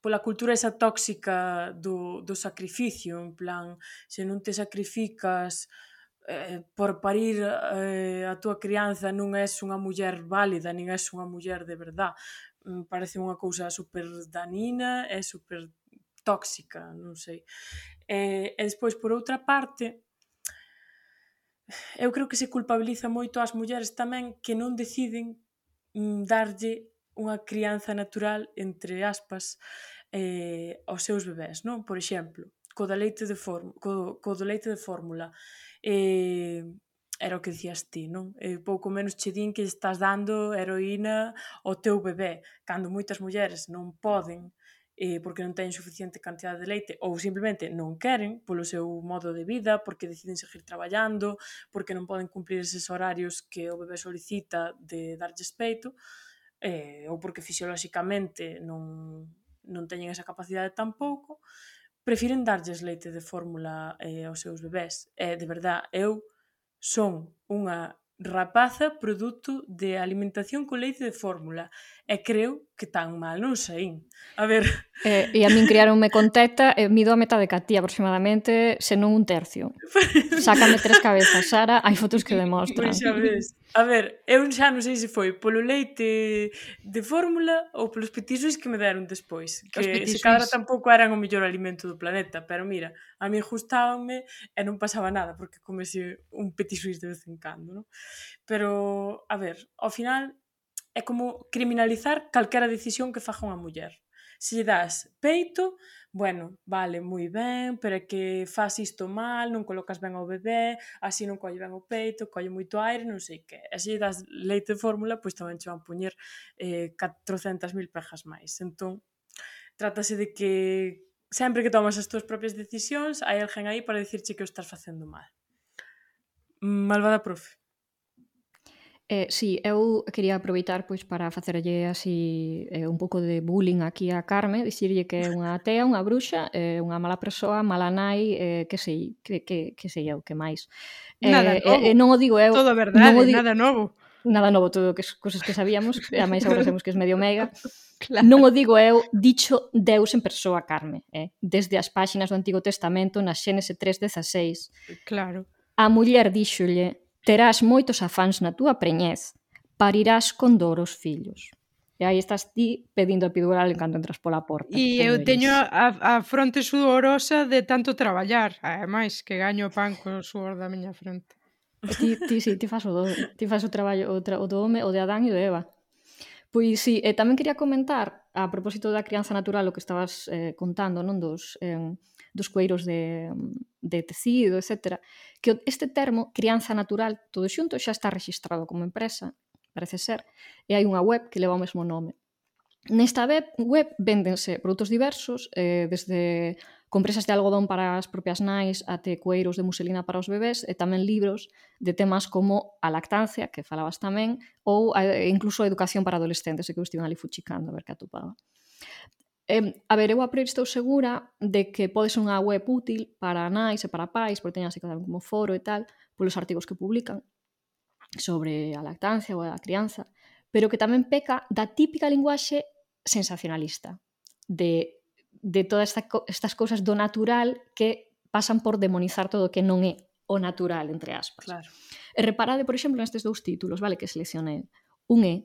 S6: pola cultura esa tóxica do, do sacrificio, en plan, se non te sacrificas eh, por parir eh, a túa crianza non és unha muller válida, nin és unha muller de verdad. Mm, parece unha cousa super danina e super tóxica, non sei. E, e despois, por outra parte, eu creo que se culpabiliza moito ás mulleres tamén que non deciden mm, darlle unha crianza natural, entre aspas, eh, aos seus bebés, non? Por exemplo, co da leite de form, co, co do leite de fórmula. Eh, era o que dicías ti, non? Eh, pouco menos che din que estás dando heroína ao teu bebé, cando moitas mulleres non poden eh, porque non teñen suficiente cantidad de leite ou simplemente non queren polo seu modo de vida, porque deciden seguir traballando, porque non poden cumplir eses horarios que o bebé solicita de darlles peito, eh, ou porque fisiolóxicamente non, non teñen esa capacidade tampouco, prefiren darlles leite de fórmula eh, aos seus bebés. Eh, de verdad, eu son unha rapaza produto de alimentación con leite de fórmula e creu que tan mal non saín. A ver...
S4: Eh, e a min criaronme con teta e eh, mido a metade catía aproximadamente, senón un tercio. Sácame tres cabezas, Sara, hai fotos que demostran.
S6: Pois xa ves. A ver, eu xa non sei se foi polo leite de fórmula ou polos petixos que me deron despois. Que se cadra tampouco eran o mellor alimento do planeta, pero mira, a mí gustábanme e non pasaba nada porque comese un petisuis de vez en cando, non? Pero, a ver, ao final é como criminalizar calquera decisión que faja unha muller. Se lle das peito, bueno, vale, moi ben, pero é que faz isto mal, non colocas ben ao bebé, así non colle ben o peito, colle moito aire, non sei que. E se lle das leite de fórmula, pois tamén che van puñer eh, 400.000 pejas máis. Entón, trátase de que sempre que tomas as túas propias decisións, hai alguén aí para dicirche que o estás facendo mal. Malvada profe.
S4: Eh, sí, eu quería aproveitar pois para facerlle así eh, un pouco de bullying aquí a Carme, dicirlle que é unha atea, unha bruxa, eh, unha mala persoa, mala nai, eh, que sei, que, que, que sei eu, que máis.
S2: Eh, nada
S4: eh,
S2: novo.
S4: Eh, non o digo eu.
S2: Todo verdade,
S4: non digo,
S2: nada novo.
S4: Nada novo, todo que cousas que sabíamos, e a máis agora sabemos que é medio mega.
S2: Claro.
S4: Non o digo eu, dicho Deus en persoa, Carme, eh? desde as páxinas do Antigo Testamento, na Xénese 3.16.
S2: Claro.
S4: A muller díxolle Terás moitos afáns na túa preñez, parirás con dor os fillos. E aí estás ti pedindo epidural en canto entras pola porta.
S2: E eu teño a, a fronte sudorosa de tanto traballar, ademais, que gaño pan co suor da miña fronte.
S4: Ti, ti, sí, ti faz o do, ti faz o traballo o, tra, o do home, o de Adán e o de Eva. Pois sí, e tamén quería comentar a propósito da crianza natural o que estabas eh, contando, non dos eh, dos cueiros de, de tecido, etc. Que este termo, crianza natural, todo xunto, xa está registrado como empresa, parece ser, e hai unha web que leva o mesmo nome. Nesta web, web véndense produtos diversos, eh, desde compresas de algodón para as propias nais até cueiros de muselina para os bebés e tamén libros de temas como a lactancia, que falabas tamén, ou a, incluso a educación para adolescentes, e que eu estive ali fuchicando a ver que atopaba. Eh, a ver, eu a priori estou segura de que pode ser unha web útil para nais e para pais, porque teñan así como foro e tal, polos artigos que publican sobre a lactancia ou a crianza, pero que tamén peca da típica linguaxe sensacionalista, de, de todas esta, estas cousas do natural que pasan por demonizar todo o que non é o natural, entre aspas.
S6: Claro.
S4: E reparade, por exemplo, nestes dous títulos, vale, que seleccionei. Un é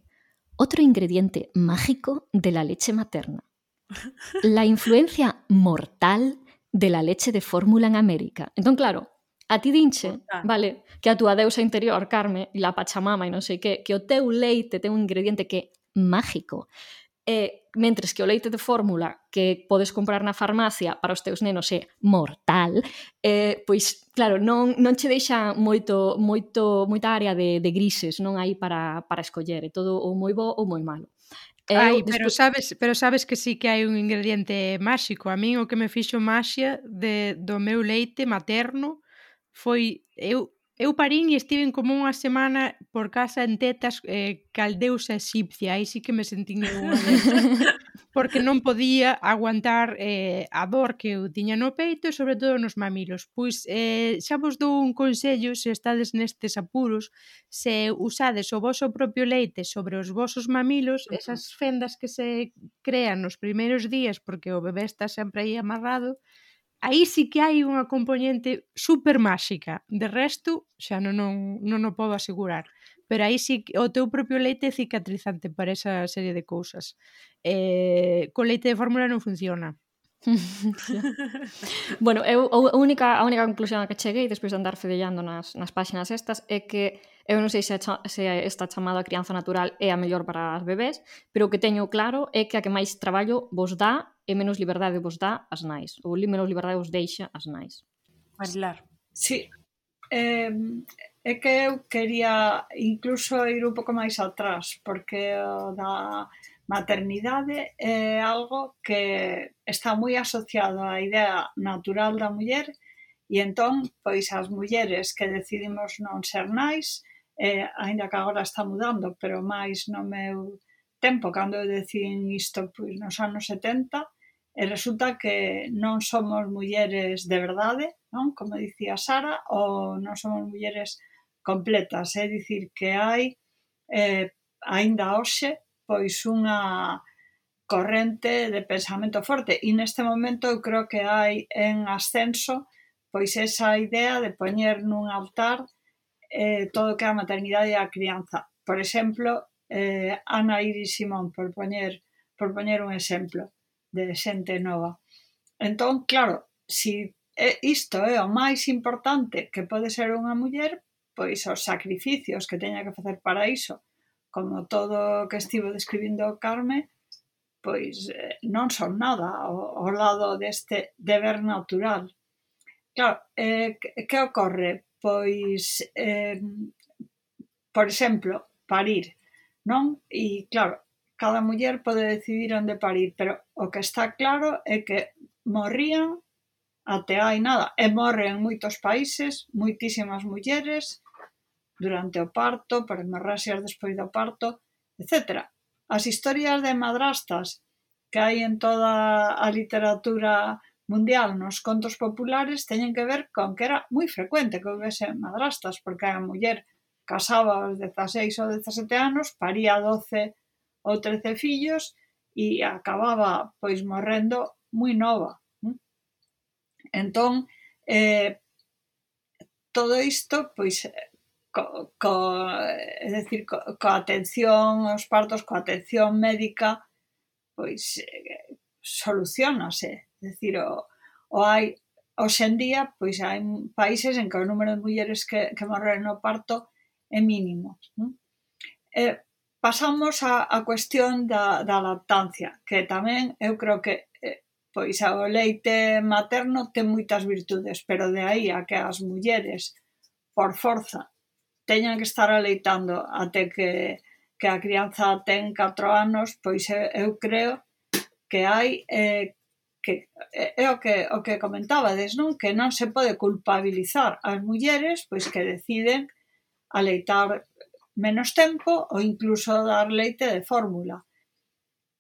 S4: Outro ingrediente mágico de la leche materna la influencia mortal de la leche de fórmula en América. Entón, claro, a ti dinche,
S6: mortal.
S4: vale, que a túa deusa interior, Carme, e la Pachamama e non sei que, que o teu leite ten un ingrediente que é mágico. E, mentres que o leite de fórmula que podes comprar na farmacia para os teus nenos é mortal, eh, pois, claro, non, non che deixa moito, moito, moita área de, de grises, non hai para, para escoller, é todo ou moi bo ou moi malo. Eu,
S2: Ai,
S4: despois...
S2: pero, sabes, pero sabes que sí que hai un ingrediente máxico. A min o que me fixo maxia de, do meu leite materno foi... Eu, eu parín e estiven como unha semana por casa en tetas eh, caldeusa egipcia, Aí sí que me sentín unha eh porque non podía aguantar eh, a dor que eu tiña no peito e sobre todo nos mamilos. Pois eh, xa vos dou un consello se estades nestes apuros, se usades o voso propio leite sobre os vosos mamilos, esas fendas que se crean nos primeiros días porque o bebé está sempre aí amarrado, aí sí que hai unha componente super máxica. De resto, xa non, non, non o podo asegurar pero aí sí o teu propio leite é cicatrizante para esa serie de cousas. Eh, co leite de fórmula non funciona.
S4: bueno, eu a única, a única conclusión a que cheguei despois de andar fedellando nas, nas páxinas estas é que eu non sei se, a, se esta chamada crianza natural é a mellor para as bebés, pero o que teño claro é que a que máis traballo vos dá e menos liberdade vos dá as nais, ou menos liberdade vos deixa as nais.
S6: Marilar.
S3: Sí. Eh, É que eu quería incluso ir un pouco máis atrás, porque o da maternidade é algo que está moi asociado á idea natural da muller e entón, pois as mulleres que decidimos non ser nais, eh, aínda que agora está mudando, pero máis no meu tempo, cando eu decidín isto pois, nos anos 70, e resulta que non somos mulleres de verdade, non? Como dicía Sara, ou non somos mulleres completas, é dicir que hai eh, aínda hoxe pois unha corrente de pensamento forte e neste momento eu creo que hai en ascenso pois esa idea de poñer nun altar eh, todo o que é a maternidade e a crianza. Por exemplo, eh, Ana Iris Simón, por poñer, por poñer un exemplo de xente nova. Entón, claro, si eh, isto é o máis importante que pode ser unha muller, pois os sacrificios que teña que facer para iso, como todo o que estivo describindo Carme, pois eh, non son nada ao, ao lado deste deber natural. Claro, eh, que ocorre? Pois, eh, por exemplo, parir, non? E claro, cada muller pode decidir onde parir, pero o que está claro é que morrían até hai nada. E morren moitos países, moitísimas mulleres, durante o parto, para hemorraxias despois do parto, etc. As historias de madrastas que hai en toda a literatura mundial nos contos populares teñen que ver con que era moi frecuente que houvese madrastas, porque a muller casaba aos 16 ou 17 anos, paría 12 ou 13 fillos e acababa pois morrendo moi nova. Entón, eh, todo isto pois co, co, é decir, co, coa atención aos partos, coa atención médica, pois eh, solucionase. É decir, o, o hai, hoxendía, pois hai países en que o número de mulleres que, que morren no parto é mínimo. Eh, pasamos a, a cuestión da, da lactancia, que tamén eu creo que eh, pois o leite materno ten moitas virtudes, pero de aí a que as mulleres por forza teñan que estar aleitando até que, que a crianza ten 4 anos, pois eu creo que hai eh, que é o que o que comentabades, non? Que non se pode culpabilizar as mulleres pois que deciden aleitar menos tempo ou incluso dar leite de fórmula.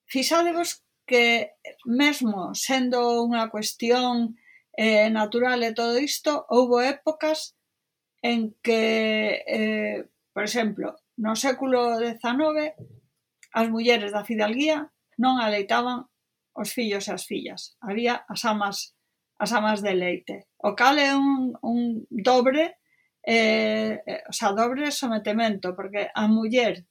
S3: Fixadevos que mesmo sendo unha cuestión eh, natural e todo isto, houbo épocas en que, eh, por exemplo, no século XIX as mulleres da Fidalguía non aleitaban os fillos e as fillas. Había as amas as amas de leite. O cal é un, un dobre eh, eh o sea, dobre sometemento, porque a muller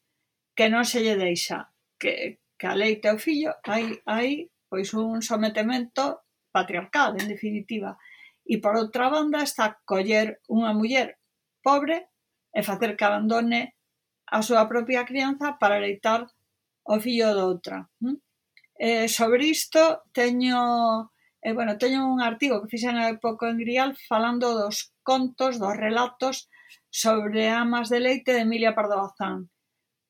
S3: que non se lle deixa que, que a leite fillo, hai, hai pois un sometemento patriarcal, en definitiva. E por outra banda está coller unha muller pobre e facer que abandone a súa propia crianza para leitar o fillo doutra. Hm? Eh, sobre isto teño eh, bueno, teño un artigo que fixen hai pouco en Grial falando dos contos, dos relatos sobre amas de leite de Emilia Pardo Bazán.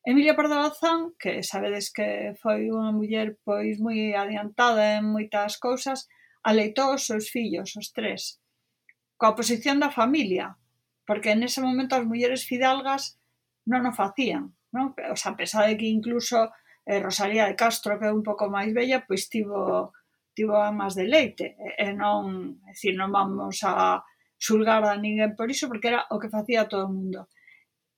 S3: Emilia Pardo Bazán, que sabedes que foi unha muller pois moi adiantada en moitas cousas, aleitou os seus fillos, os tres, coa posición da familia, porque nese momento as mulleres fidalgas non o facían, non? O sea, a pesar de que incluso eh, Rosalía de Castro, que é un pouco máis bella, pois tivo tivo amas de leite, e, e non, é dicir, non vamos a xulgar a ninguén por iso, porque era o que facía todo o mundo.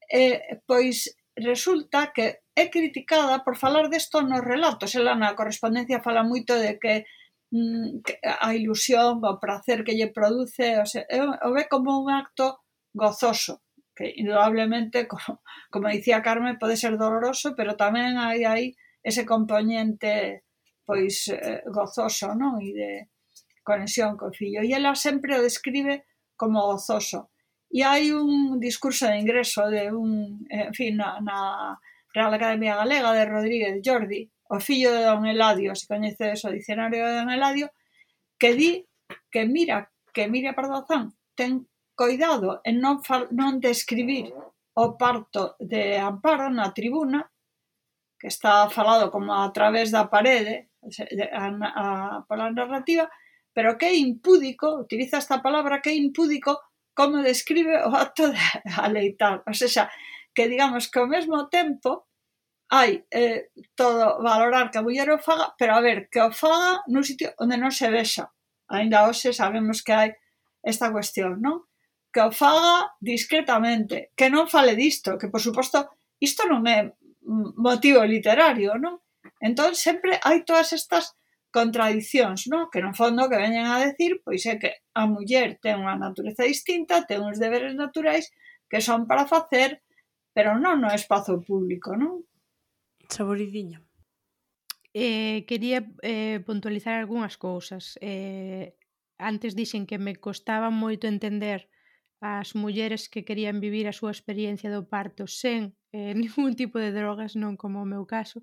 S3: E, pois resulta que é criticada por falar desto nos relatos. Ela na correspondencia fala moito de que mm, a ilusión, o prazer que lle produce, o, sea, o ve como un acto gozoso, que indudablemente, como, como dicía Carmen, pode ser doloroso, pero tamén hai aí ese componente pois eh, gozoso, non? E de conexión co fillo. E ela sempre o describe como gozoso. E hai un discurso de ingreso de un, en fin, na, na Real Academia Galega de Rodríguez Jordi, o fillo de Don Eladio, se coñeces o dicionario de Don Eladio, que di que mira, que mira Pardozán, ten Coidado en non, non describir o parto de Amparo na tribuna, que está falado como a través da parede, a, a, pola narrativa, pero que é impúdico, utiliza esta palabra que é impúdico como describe o acto de aleitar. O sea, que digamos que ao mesmo tempo hai eh, todo valorar que a muller o faga, pero a ver, que o faga nun sitio onde non se vexa. Ainda hoxe sabemos que hai esta cuestión, non? que o faga discretamente, que non fale disto, que por suposto isto non é motivo literario, non? Entón sempre hai todas estas contradicións, non? Que no fondo que veñen a decir, pois é que a muller ten unha natureza distinta, ten uns deberes naturais que son para facer, pero non no espazo público, non?
S6: Saboridiña.
S2: Eh, quería eh, puntualizar algunhas cousas. Eh, antes dixen que me costaba moito entender as mulleres que querían vivir a súa experiencia do parto sen eh, ningún tipo de drogas, non como o meu caso,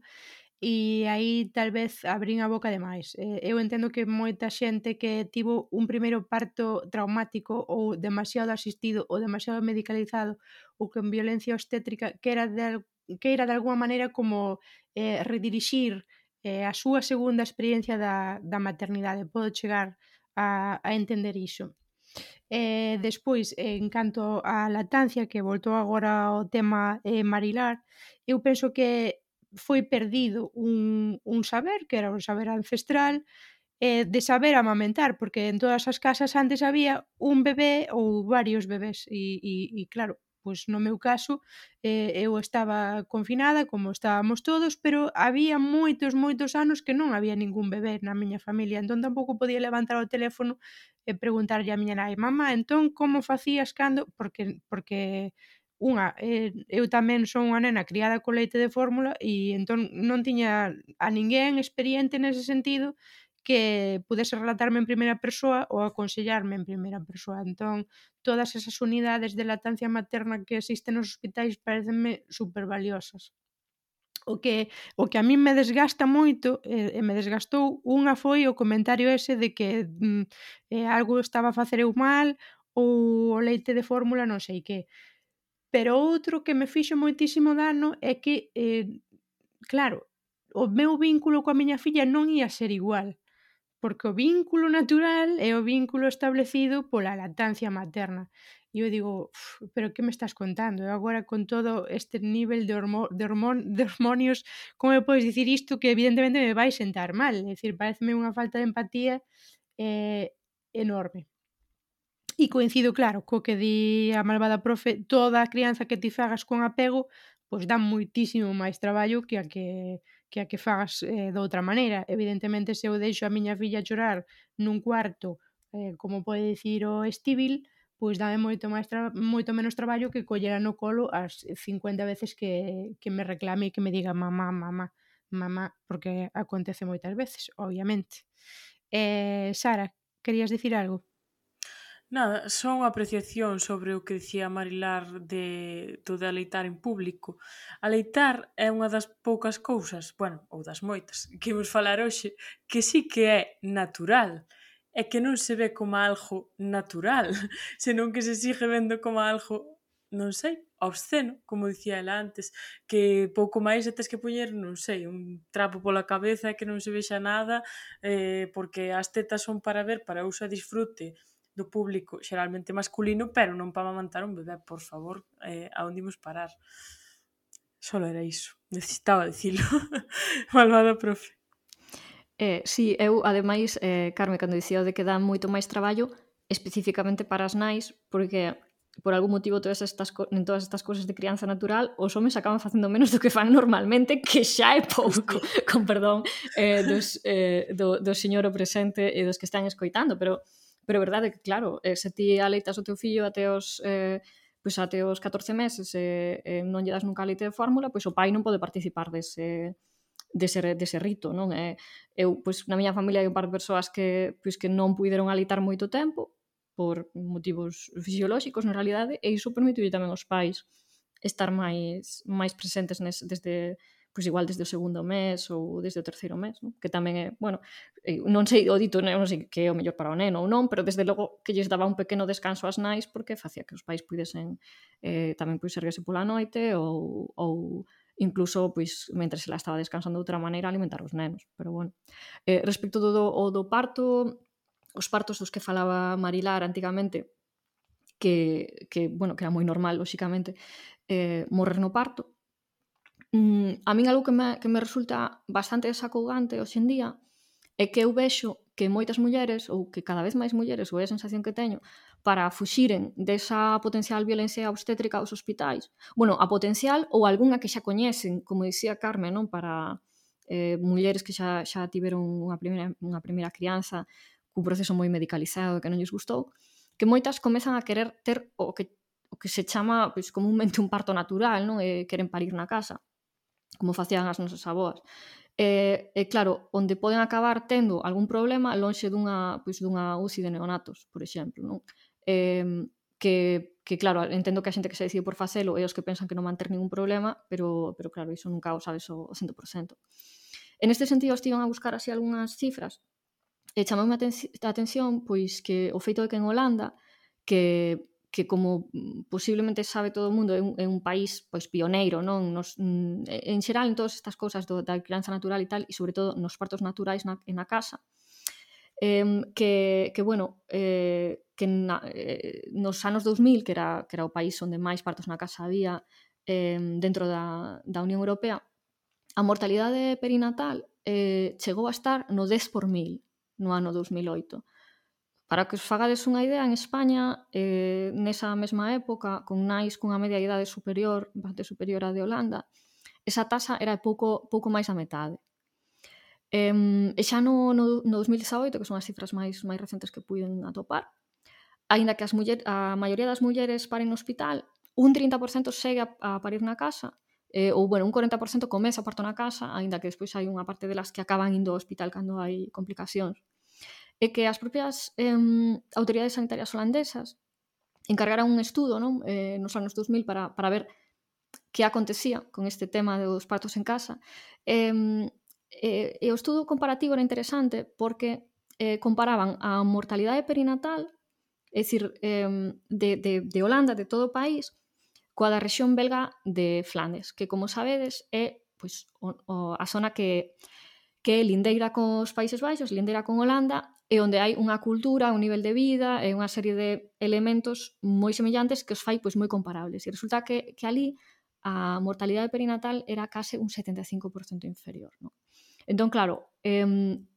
S2: e aí tal vez abrín a boca demais. Eh, eu entendo que moita xente que tivo un primeiro parto traumático ou demasiado asistido ou demasiado medicalizado ou con violencia obstétrica que era de, que era de alguma maneira como eh, redirixir eh, a súa segunda experiencia da, da maternidade. Podo chegar a, a entender iso. Eh, despois, en canto á lactancia, que voltou agora ao tema eh, marilar, eu penso que foi perdido un, un saber, que era un saber ancestral, eh, de saber amamentar, porque en todas as casas antes había un bebé ou varios bebés, e, e, e claro, Pois no meu caso, eh, eu estaba confinada, como estábamos todos, pero había moitos, moitos anos que non había ningún bebé na miña familia, entón tampouco podía levantar o teléfono e preguntarlle a miña nai, mamá, entón como facías cando? Porque, porque unha, eh, eu tamén son unha nena criada co leite de fórmula e entón non tiña a ninguén experiente nese sentido que pudese relatarme en primeira persoa ou aconsellarme en primeira persoa. Entón, todas esas unidades de latancia materna que existen nos hospitais parecenme super valiosas. O que, o que a mí me desgasta moito e, e me desgastou unha foi o comentario ese de que mm, eh, algo estaba a facer eu mal ou o leite de fórmula non sei que pero outro que me fixo moitísimo dano é que, eh, claro, o meu vínculo coa miña filla non ia ser igual porque o vínculo natural é o vínculo establecido pola lactancia materna. E eu digo, pero que me estás contando? Eu agora con todo este nivel de, hormo, de, hormon, de hormonios, como me podes dicir isto que evidentemente me vai sentar mal? É dicir, pareceme unha falta de empatía eh, enorme. E coincido, claro, co que di a malvada profe, toda a crianza que ti fagas con apego, pois dá moitísimo máis traballo que a que que a que fagas eh, de outra maneira. Evidentemente, se eu deixo a miña filla chorar nun cuarto, eh, como pode dicir o estíbil, pois dame moito máis tra... moito menos traballo que collera no colo as 50 veces que, que me reclame e que me diga mamá, mamá, mamá, porque acontece moitas veces, obviamente. Eh, Sara, querías dicir algo?
S6: Nada, só unha apreciación sobre o que dicía Marilar de, do de aleitar en público. Aleitar é unha das poucas cousas, bueno, ou das moitas, que imos falar hoxe, que sí que é natural é que non se ve como algo natural, senón que se sigue vendo como algo, non sei, obsceno, como dicía ela antes, que pouco máis tes que poñer, non sei, un trapo pola cabeza que non se vexa nada, eh, porque as tetas son para ver, para uso e disfrute, do público xeralmente masculino, pero non para amamantar un bebé, por favor, eh, a onde imos parar? Solo era iso, necesitaba dicilo. Malvada profe.
S4: Eh, sí, eu, ademais, eh, Carme, cando dicía de que dá moito máis traballo, especificamente para as nais, porque por algún motivo todas estas en todas estas cousas de crianza natural os homes acaban facendo menos do que fan normalmente que xa é pouco con perdón eh, dos, eh, do, do señor o presente e dos que están escoitando pero pero verdade que claro, eh, se ti aleitas o teu fillo até os eh, pois até os 14 meses e eh, eh, non lle das nunca leite de fórmula, pois o pai non pode participar dese dese, dese rito, non? Eh, eu, pois, na miña familia hai un par de persoas que, pois, que non puideron alitar moito tempo por motivos fisiolóxicos, na realidade, e iso permitiu tamén aos pais estar máis máis presentes nes, desde pois igual desde o segundo mes ou desde o terceiro mes, non? que tamén é, bueno, non sei, o dito, non sei que é o mellor para o neno ou non, pero desde logo que lles daba un pequeno descanso ás nais porque facía que os pais pudesen eh, tamén pois erguese pola noite ou, ou incluso pois mentre se la estaba descansando de outra maneira alimentar os nenos, pero bueno. Eh, respecto do, do, do parto, os partos dos que falaba Marilar antigamente, que, que, bueno, que era moi normal, lóxicamente, eh, morrer no parto, mm, a min algo que me, que me resulta bastante desacogante hoxe en día é que eu vexo que moitas mulleres, ou que cada vez máis mulleres, ou é a sensación que teño, para fuxiren desa potencial violencia obstétrica aos hospitais, bueno, a potencial ou algunha que xa coñecen, como dicía Carmen, non para eh, mulleres que xa, xa tiveron unha primeira, unha primeira crianza cun proceso moi medicalizado que non lles gustou, que moitas comezan a querer ter o que, o que se chama pois, comúnmente un parto natural, non? E queren parir na casa como facían as nosas avoas. E, e claro, onde poden acabar tendo algún problema lonxe dunha, pois, dunha UCI de neonatos, por exemplo, non? E, que, que claro, entendo que a xente que se decide por facelo é os que pensan que non van ter ningún problema, pero, pero claro, iso nunca o sabes o 100%. En este sentido, estiven a buscar así algunhas cifras e chamoume a, a atención pois que o feito de que en Holanda que que como mm, posiblemente sabe todo o mundo é un, é un país pois pioneiro non? Nos, mm, en xeral en todas estas cousas do, da crianza natural e tal e sobre todo nos partos naturais na, na casa eh, que, que bueno eh, que na, eh, nos anos 2000 que era, que era o país onde máis partos na casa había eh, dentro da, da Unión Europea a mortalidade perinatal eh, chegou a estar no 10 por mil no ano 2008 Para que os fagades unha idea, en España, eh, nesa mesma época, con nais cunha media idade superior, bastante superior á de Holanda, esa taxa era pouco, pouco máis a metade. Eh, e xa no, no, no 2018, que son as cifras máis máis recentes que puiden atopar, aínda que as muller, a maioría das mulleres paren no hospital, un 30% segue a, a parir na casa, eh, ou bueno, un 40% comeza a parto na casa, aínda que despois hai unha parte delas que acaban indo ao hospital cando hai complicacións é que as propias eh, autoridades sanitarias holandesas encargaran un estudo non? Eh, nos anos 2000 para, para ver que acontecía con este tema dos partos en casa. Eh, eh, e o estudo comparativo era interesante porque eh, comparaban a mortalidade perinatal, é dicir, eh, de, de, de Holanda, de todo o país, coa da rexión belga de Flandes, que como sabedes é pois, o, o, a zona que, que é lindeira cos Países Baixos, lindeira con Holanda, e onde hai unha cultura, un nivel de vida e unha serie de elementos moi semellantes que os fai pois moi comparables. E resulta que, que ali a mortalidade perinatal era case un 75% inferior. Non? Entón, claro, eh,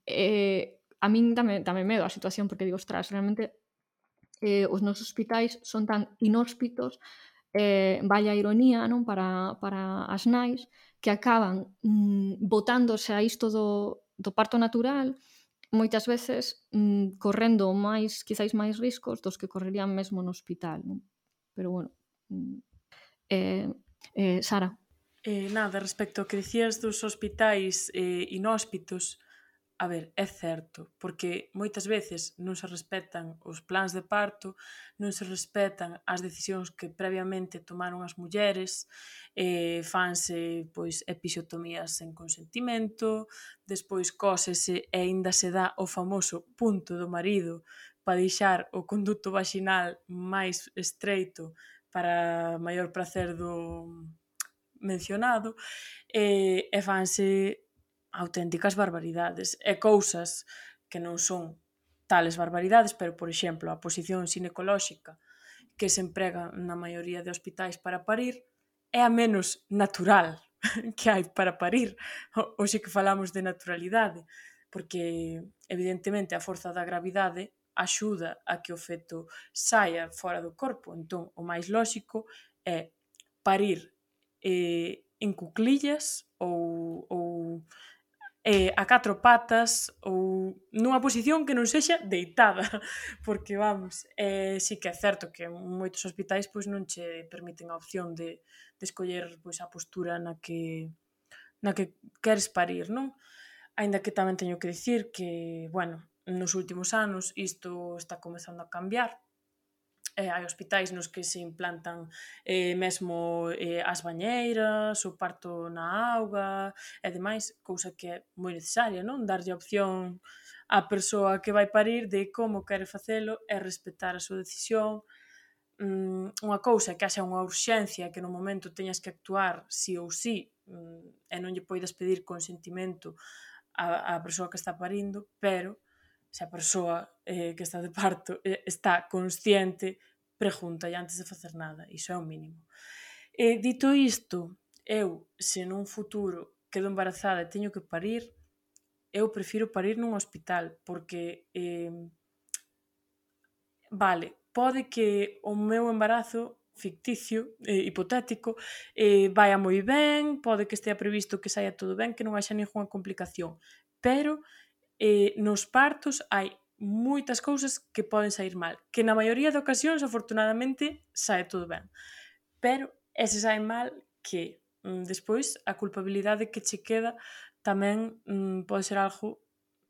S4: eh, a min tamén, tamén medo a situación porque digo, ostras, realmente eh, os nosos hospitais son tan inhóspitos eh, vaya ironía non para, para as nais que acaban mm, botándose a isto do, do parto natural moitas veces mm, correndo máis, quizáis máis riscos dos que correrían mesmo no hospital, non? Pero bueno, mm, eh, eh, Sara.
S6: Eh, nada, respecto ao que dicías dos hospitais eh, inhóspitos, A ver, é certo, porque moitas veces non se respetan os plans de parto, non se respetan as decisións que previamente tomaron as mulleres, eh, fanse pois episiotomías sen consentimento, despois cósese e aínda se dá o famoso punto do marido para deixar o conducto vaginal máis estreito para maior prazer do mencionado, eh, e fanse auténticas barbaridades e cousas que non son tales barbaridades, pero, por exemplo, a posición sinecolóxica que se emprega na maioría de hospitais para parir é a menos natural que hai para parir, ou que falamos de naturalidade, porque evidentemente a forza da gravidade axuda a que o feto saia fora do corpo, entón o máis lóxico é parir eh, en cuclillas ou, ou eh, a catro patas ou nunha posición que non sexa deitada, porque vamos, eh, sí que é certo que moitos hospitais pois non che permiten a opción de, de escoller pois a postura na que na que queres parir, non? Ainda que tamén teño que dicir que, bueno, nos últimos anos isto está comezando a cambiar, eh, hai hospitais nos que se implantan eh, mesmo eh, as bañeiras, o parto na auga e demais, cousa que é moi necesaria, non? Darlle opción á persoa que vai parir de como quere facelo e respetar a súa decisión mm, unha cousa que haxa unha urxencia que no momento teñas que actuar sí ou sí mm, e non lle poidas pedir consentimento a, a persoa que está parindo, pero se a persoa eh, que está de parto eh, está consciente, pregunta antes de facer nada, iso é o mínimo. Eh, dito isto, eu, se nun futuro quedo embarazada e teño que parir, eu prefiro parir nun hospital, porque, eh, vale, pode que o meu embarazo ficticio, eh, hipotético, eh, vaya moi ben, pode que estea previsto que saia todo ben, que non haxa ninguna complicación, pero eh, nos partos hai moitas cousas que poden sair mal, que na maioría de ocasións, afortunadamente, sae todo ben. Pero, ese sae mal, que mm, despois a culpabilidade que che queda tamén mm, pode ser algo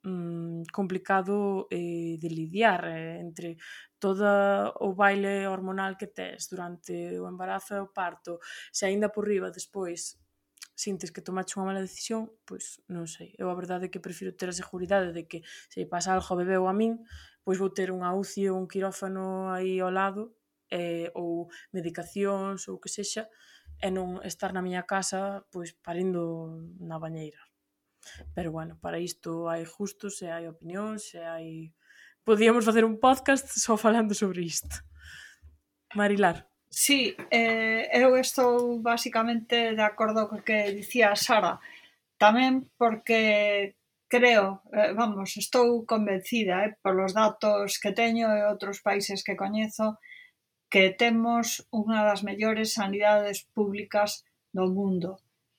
S6: mm, complicado eh, de lidiar eh, entre todo o baile hormonal que tes durante o embarazo e o parto, se aínda por riba despois sintes que tomaste unha mala decisión, pois non sei. Eu a verdade é que prefiro ter a seguridade de que se pasa algo ao bebé ou a min, pois vou ter unha UCI ou un quirófano aí ao lado, eh, ou medicacións ou que sexa, e non estar na miña casa pois parindo na bañeira. Pero bueno, para isto hai justos, e hai opinións, e hai... Podíamos facer un podcast só falando sobre isto. Marilar.
S3: Sí, eh, eu estou basicamente de acordo co que dicía Sara. Tamén porque creo, eh, vamos, estou convencida eh, polos datos que teño e outros países que coñezo que temos unha das mellores sanidades públicas do mundo.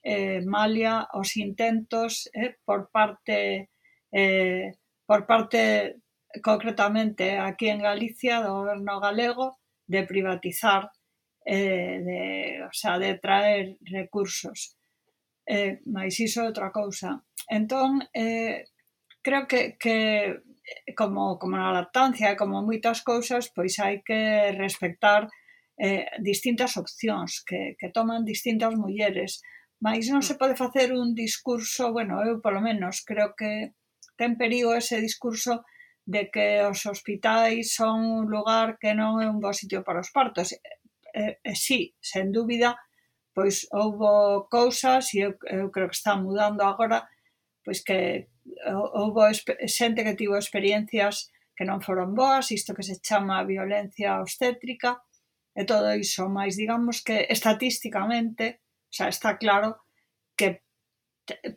S3: Eh, malia os intentos eh, por parte eh, por parte concretamente aquí en Galicia do goberno galego de privatizar eh, de, o sea, de traer recursos. Eh, mais iso é outra cousa. Entón, eh, creo que, que como, como na lactancia e como moitas cousas, pois hai que respectar eh, distintas opcións que, que toman distintas mulleres, mas non se mm. pode facer un discurso, bueno, eu polo menos creo que ten perigo ese discurso de que os hospitais son un lugar que non é un bo sitio para os partos e, e sí, sen dúbida, pois houbo cousas e eu, eu creo que está mudando agora, pois que eh, houbo xente que tivo experiencias que non foron boas, isto que se chama violencia obstétrica, e todo iso, máis digamos que estatísticamente, o sea, está claro que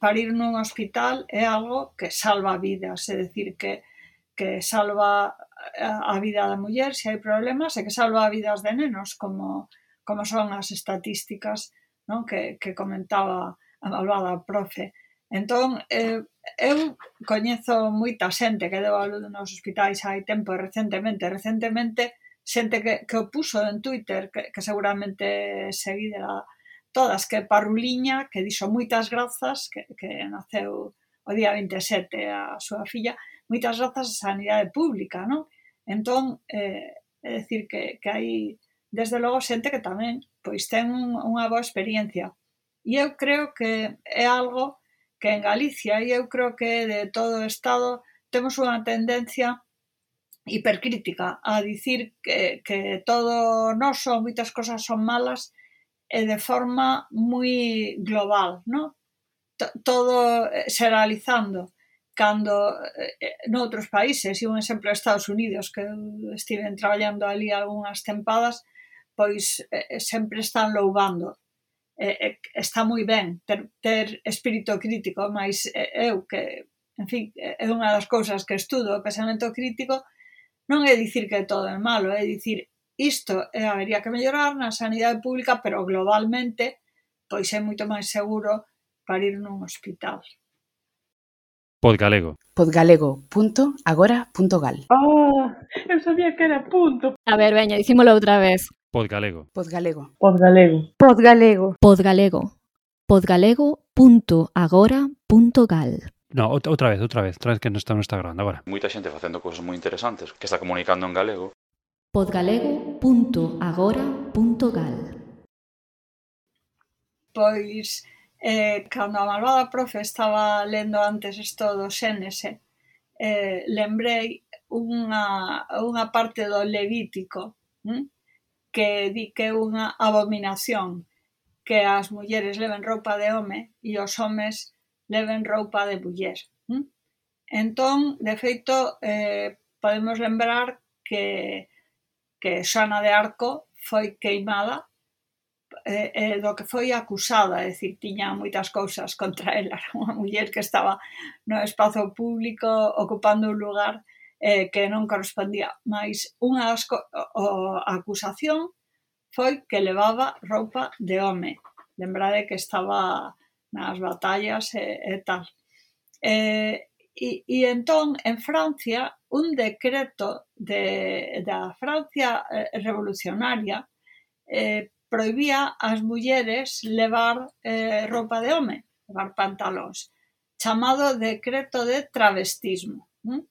S3: parir nun hospital é algo que salva vidas, é decir, que, que salva a vida da muller, se hai problemas, e que salva vidas de nenos, como, como son as estatísticas non? Que, que comentaba a malvada profe. Entón, eh, eu coñezo moita xente que deu a luz nos hospitais hai tempo recentemente, recentemente xente que, que o puso en Twitter, que, que seguramente seguí de la, todas, que Parruliña, que dixo moitas grazas, que, que naceu o día 27 a súa filla, moitas grazas a sanidade pública, non? Entón, eh, é dicir que, que hai, desde logo, xente que tamén pois ten un, unha boa experiencia. E eu creo que é algo que en Galicia e eu creo que de todo o Estado temos unha tendencia hipercrítica a dicir que, que todo noso, moitas cosas son malas e de forma moi global, non? todo eh, xeralizando cando eh, eh, noutros países, e un exemplo é Estados Unidos, que estiven traballando ali algunhas tempadas, pois eh, eh sempre están loubando. Eh, está moi ben ter, ter espírito crítico, mas eh, eu que, en fin, é unha das cousas que estudo, o pensamento crítico, non é dicir que todo é malo, é dicir isto é, habería que mellorar na sanidade pública, pero globalmente pois é moito máis seguro parir nun hospital.
S5: Podgalego.
S8: Podgalego.agora.gal.
S6: Oh, ah, eu sabía que era punto.
S4: A ver, veña, dicímolo outra vez.
S5: Podgalego.
S8: Podgalego.
S6: Podgalego.
S1: Podgalego.
S7: Podgalego. Podgalego.agora.gal.
S5: No, outra vez, outra vez, outra vez que non está, non está grabando agora.
S9: Moita xente facendo cousas moi interesantes que está comunicando en galego.
S7: Podgalego.agora.gal.
S3: Pois eh, cando a malvada profe estaba lendo antes isto do Xénese, eh, lembrei unha, unha parte do Levítico, hm? que di que é unha abominación que as mulleres leven roupa de home e os homes leven roupa de muller. Hm? Entón, de feito, eh, podemos lembrar que, que Xana de Arco foi queimada eh, eh, do que foi acusada, é dicir, tiña moitas cousas contra ela, era unha muller que estaba no espazo público ocupando un lugar eh, que non correspondía, Mais unha das o, a acusación foi que levaba roupa de home. Lembrade que estaba nas batallas e, e tal. Eh, e, e entón, en Francia, un decreto de, da Francia eh, revolucionaria eh, proibía ás mulleres levar eh, roupa de home, levar pantalóns, chamado decreto de travestismo. Hm?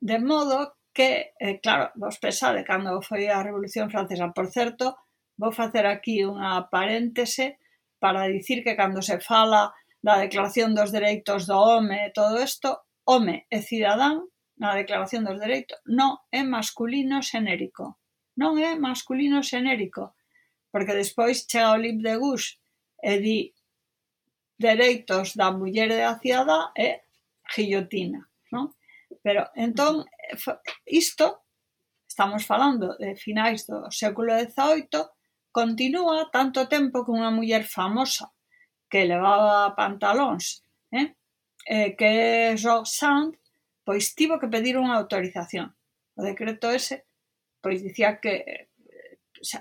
S3: De modo que, eh, claro, vos pensade, cando foi a Revolución Francesa, por certo, vou facer aquí unha paréntese para dicir que cando se fala da Declaración dos Dereitos do Home e todo isto, home e cidadán na Declaración dos Dereitos non é masculino xenérico. Non é masculino xenérico porque despois chega o LIB de Gus e di dereitos da muller e da cidadá e guillotina, non? Pero entón isto estamos falando de finais do século XVIII continúa tanto tempo que unha muller famosa que levaba pantalóns, eh? Eh, que Roxanne, pois tivo que pedir unha autorización. O decreto ese, pois dicía que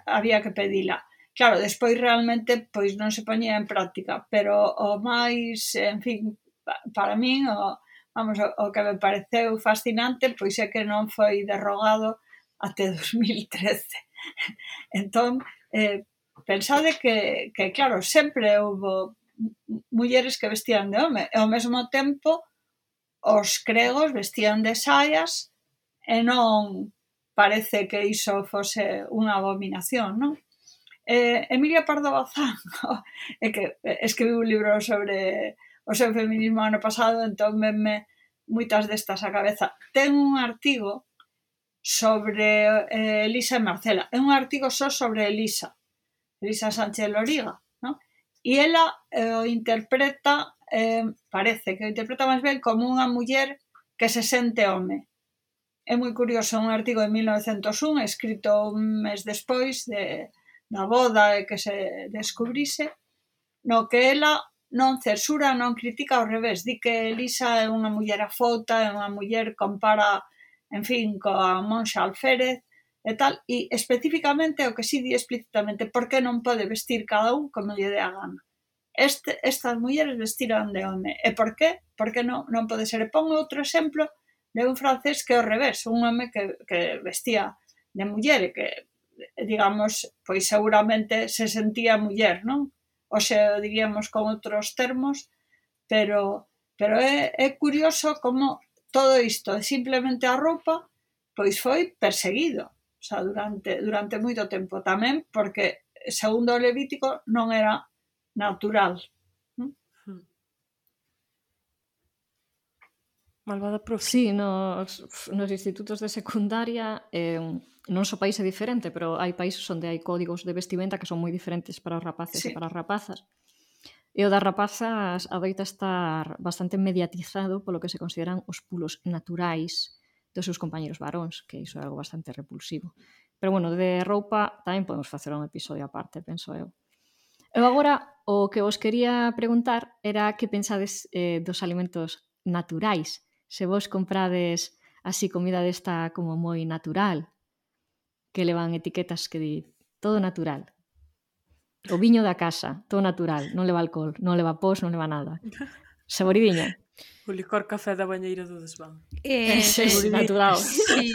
S3: había que pedila. Claro, despois realmente pois non se poñía en práctica, pero o máis, en fin, para min o, vamos, o, o que me pareceu fascinante pois é que non foi derrogado até 2013. entón, eh, pensade que, que claro, sempre houve mulleres que vestían de home, e ao mesmo tempo os cregos vestían de saias e non parece que iso fose unha abominación, non? Eh, Emilia Pardo Bazán é que escribiu un libro sobre o seu feminismo ano pasado, entón venme moitas destas a cabeza. Ten un artigo sobre eh, Elisa e Marcela. É un artigo só sobre Elisa, Elisa Sánchez Loriga, ¿no? E ela eh, o interpreta, eh, parece que o interpreta máis ben como unha muller que se sente home É moi curioso un artigo de 1901 escrito un mes despois de, da boda e que se descubrise no que ela non censura, non critica ao revés. Di que Elisa é unha muller afouta, é unha muller compara, en fin, coa Monxa Alférez e tal, e especificamente o que si di explícitamente por que non pode vestir cada un como lle dé a gana. Este, estas mulleres vestiran de home. E por que? Por que non, non pode ser? E pon outro exemplo de un francés que ao revés, un home que, que vestía de muller e que, digamos, pois seguramente se sentía muller, non? O se diríamos con outros termos, pero, pero é, é curioso como todo isto, simplemente a roupa, pois foi perseguido o sea, durante, durante moito tempo tamén, porque segundo o Levítico non era natural
S6: Malvada profe.
S4: Sí, nos, nos institutos de secundaria eh, non so país é diferente, pero hai países onde hai códigos de vestimenta que son moi diferentes para os rapaces sí. e para as rapazas. E o das rapazas adoita estar bastante mediatizado polo que se consideran os pulos naturais dos seus compañeros varóns, que iso é algo bastante repulsivo. Pero bueno, de roupa tamén podemos facer un episodio aparte, penso eu. Eu agora o que vos quería preguntar era que pensades eh, dos alimentos naturais se vos comprades así comida desta como moi natural, que levan etiquetas que di todo natural. O viño da casa, todo natural, non leva alcohol, non leva pos, non leva nada. Saboridiña.
S6: O licor café da bañeira do desván.
S2: Eh,
S4: sí, sí, natural.
S2: Sí.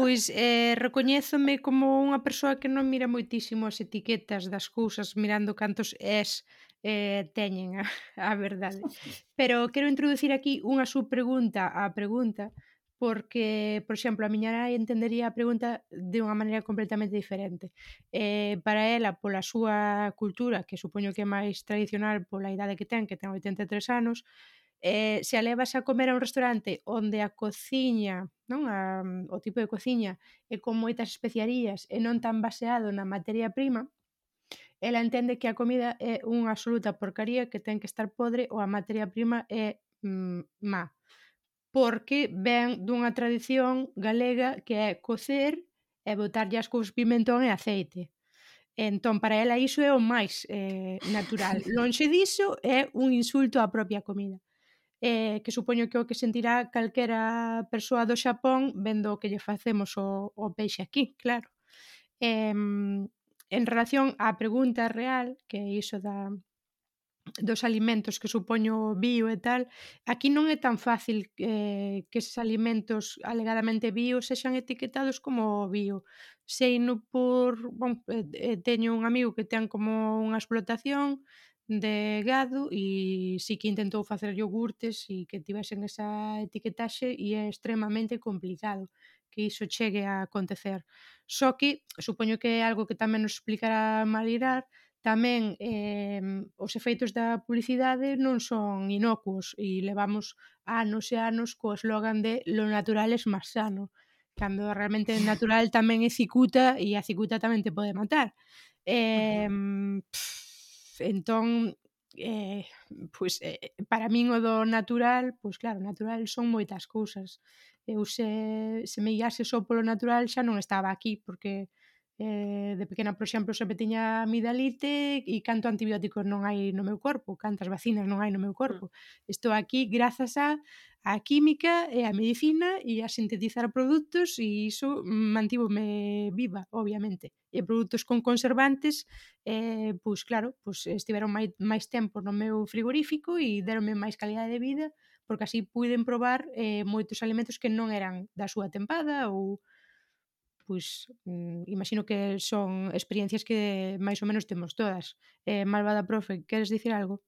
S2: Pois eh, recoñézome como unha persoa que non mira moitísimo as etiquetas das cousas, mirando cantos es eh, teñen a, a verdade. Pero quero introducir aquí unha subpregunta á pregunta, porque, por exemplo, a miña nai entendería a pregunta de unha maneira completamente diferente. Eh, para ela, pola súa cultura, que supoño que é máis tradicional pola idade que ten, que ten 83 anos, eh, se a levas a comer a un restaurante onde a cociña, non a, o tipo de cociña é con moitas especiarías e non tan baseado na materia prima, Ela entende que a comida é unha absoluta porcaría que ten que estar podre ou a materia prima é mm, má. Porque ven dunha tradición galega que é cocer e botarlle as cous pimentón e aceite. Entón, para ela iso é o máis eh, natural. Lonxe diso é un insulto á propia comida. Eh, que supoño que o que sentirá calquera persoa do Xapón vendo o que lle facemos o, o peixe aquí, claro. Eh, en relación á pregunta real, que é iso da dos alimentos que supoño bio e tal, aquí non é tan fácil eh, que eses alimentos alegadamente bio sexan etiquetados como bio. Sei no por, bon, eh, teño un amigo que ten como unha explotación de gado e si que intentou facer yogurtes e que tivesen esa etiquetaxe e é extremamente complicado que iso chegue a acontecer. Só que, supoño que é algo que tamén nos explicará Malirar, tamén eh, os efeitos da publicidade non son inocuos e levamos anos e anos co eslogan de lo natural es más sano cando realmente natural tamén é cicuta e a cicuta tamén te pode matar eh, pff, entón eh, pois, eh, para min o do natural, pois claro, natural son moitas cousas. Eu se, se me guiase só polo natural xa non estaba aquí, porque eh, de pequena, por exemplo, sempre tiña amidalite e canto antibióticos non hai no meu corpo, cantas vacinas non hai no meu mm. corpo. Estou aquí grazas a a química e a medicina e a sintetizar produtos e iso mantívome viva, obviamente. E produtos con conservantes, eh, pois claro, pois estiveron máis, máis tempo no meu frigorífico e deronme máis calidade de vida porque así puiden probar eh, moitos alimentos que non eran da súa tempada ou pois mm, imagino que son experiencias que máis ou menos temos todas. Eh, Malvada profe, queres dicir algo?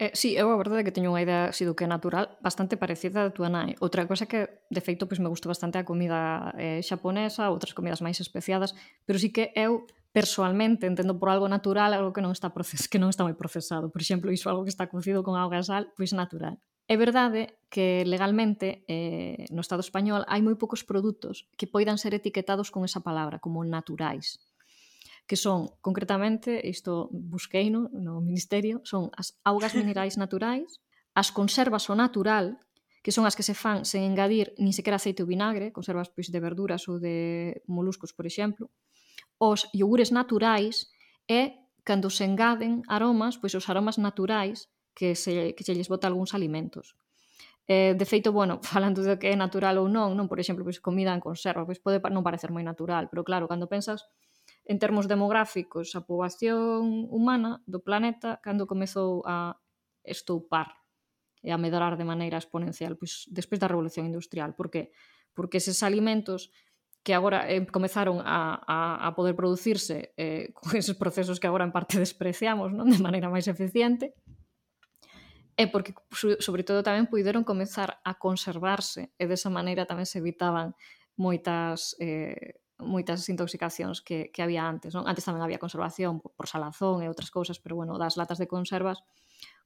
S4: Eh, sí, eu a verdade é que teño unha idea sido que é natural bastante parecida da túa nai. Outra cosa que, de feito, pois me gusta bastante a comida eh, xaponesa, outras comidas máis especiadas, pero sí que eu persoalmente entendo por algo natural algo que non está proces que non está moi procesado. Por exemplo, iso algo que está cocido con auga e sal, pois natural. É verdade que legalmente eh, no Estado español hai moi poucos produtos que poidan ser etiquetados con esa palabra, como naturais que son, concretamente, isto busqueino no Ministerio, son as augas minerais naturais, as conservas o natural, que son as que se fan sen engadir nin sequera aceite ou vinagre, conservas pois, de verduras ou de moluscos, por exemplo, os iogures naturais e cando se engaden aromas, pois os aromas naturais que, se, que se lles bota algúns alimentos. Eh, de feito, bueno, falando do que é natural ou non, non, por exemplo, pois comida en conserva, pois pode non parecer moi natural, pero claro, cando pensas en termos demográficos, a poboación humana do planeta cando comezou a estoupar e a medrar de maneira exponencial, pois despois da revolución industrial, por que? Porque eses alimentos que agora eh, comezaron a, a, a poder producirse eh, con esos procesos que agora en parte despreciamos non de maneira máis eficiente, e porque sobre todo tamén puideron comezar a conservarse e desa maneira tamén se evitaban moitas eh, moitas intoxicacións que, que había antes, non? Antes tamén había conservación por, por salazón e outras cousas, pero bueno, das latas de conservas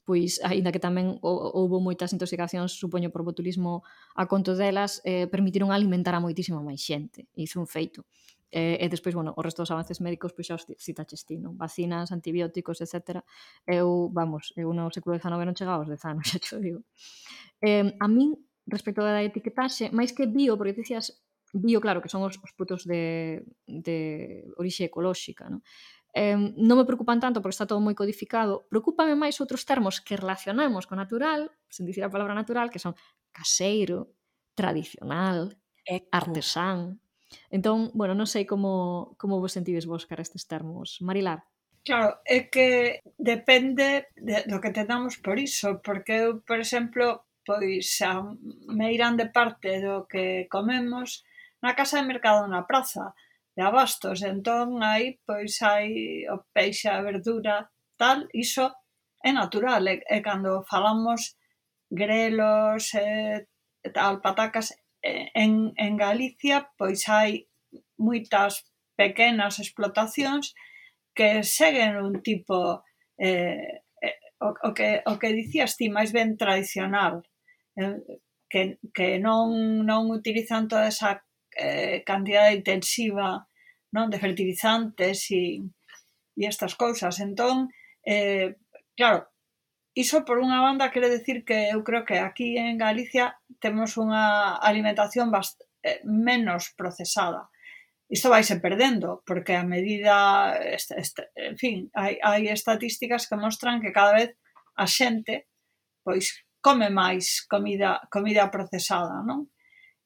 S4: pois, aínda que tamén houbo moitas intoxicacións, supoño por botulismo a conto delas, eh, permitiron alimentar a moitísima máis xente. Iso un feito. Eh, e despois, bueno, o resto dos avances médicos pois xa os citaches ti, non? Vacinas, antibióticos, etc. Eu, vamos, eu no século XIX non chegaba aos 10 anos, xa te digo. Eh, a min, respecto da etiquetaxe, máis que bio, porque dicías bio, claro, que son os, os produtos de, de orixe ecolóxica, non? Eh, non me preocupan tanto porque está todo moi codificado. Preocúpame máis outros termos que relacionamos co natural, sen dicir a palabra natural, que son caseiro, tradicional, Eco. artesán, Entón, bueno, non sei como, como vos sentides vos cara estes termos. Marilar.
S3: Claro, é que depende de, do que tenamos por iso, porque eu, por exemplo, pois a meirán de parte do que comemos na casa de mercado na praza de abastos, entón aí pois hai o peixe, a verdura, tal, iso é natural, e, e cando falamos grelos, eh, e, tal, patacas, en, en Galicia pois hai moitas pequenas explotacións que seguen un tipo eh, o, o, que, o que dicías ti máis ben tradicional eh, que, que non, non utilizan toda esa eh, cantidade intensiva non de fertilizantes e, e estas cousas. Entón eh, claro, iso por unha banda quere decir que eu creo que aquí en Galicia temos unha alimentación bast eh, menos procesada. Isto vaise perdendo, porque a medida, este, este, en fin, hai, hai estatísticas que mostran que cada vez a xente pois come máis comida comida procesada, non?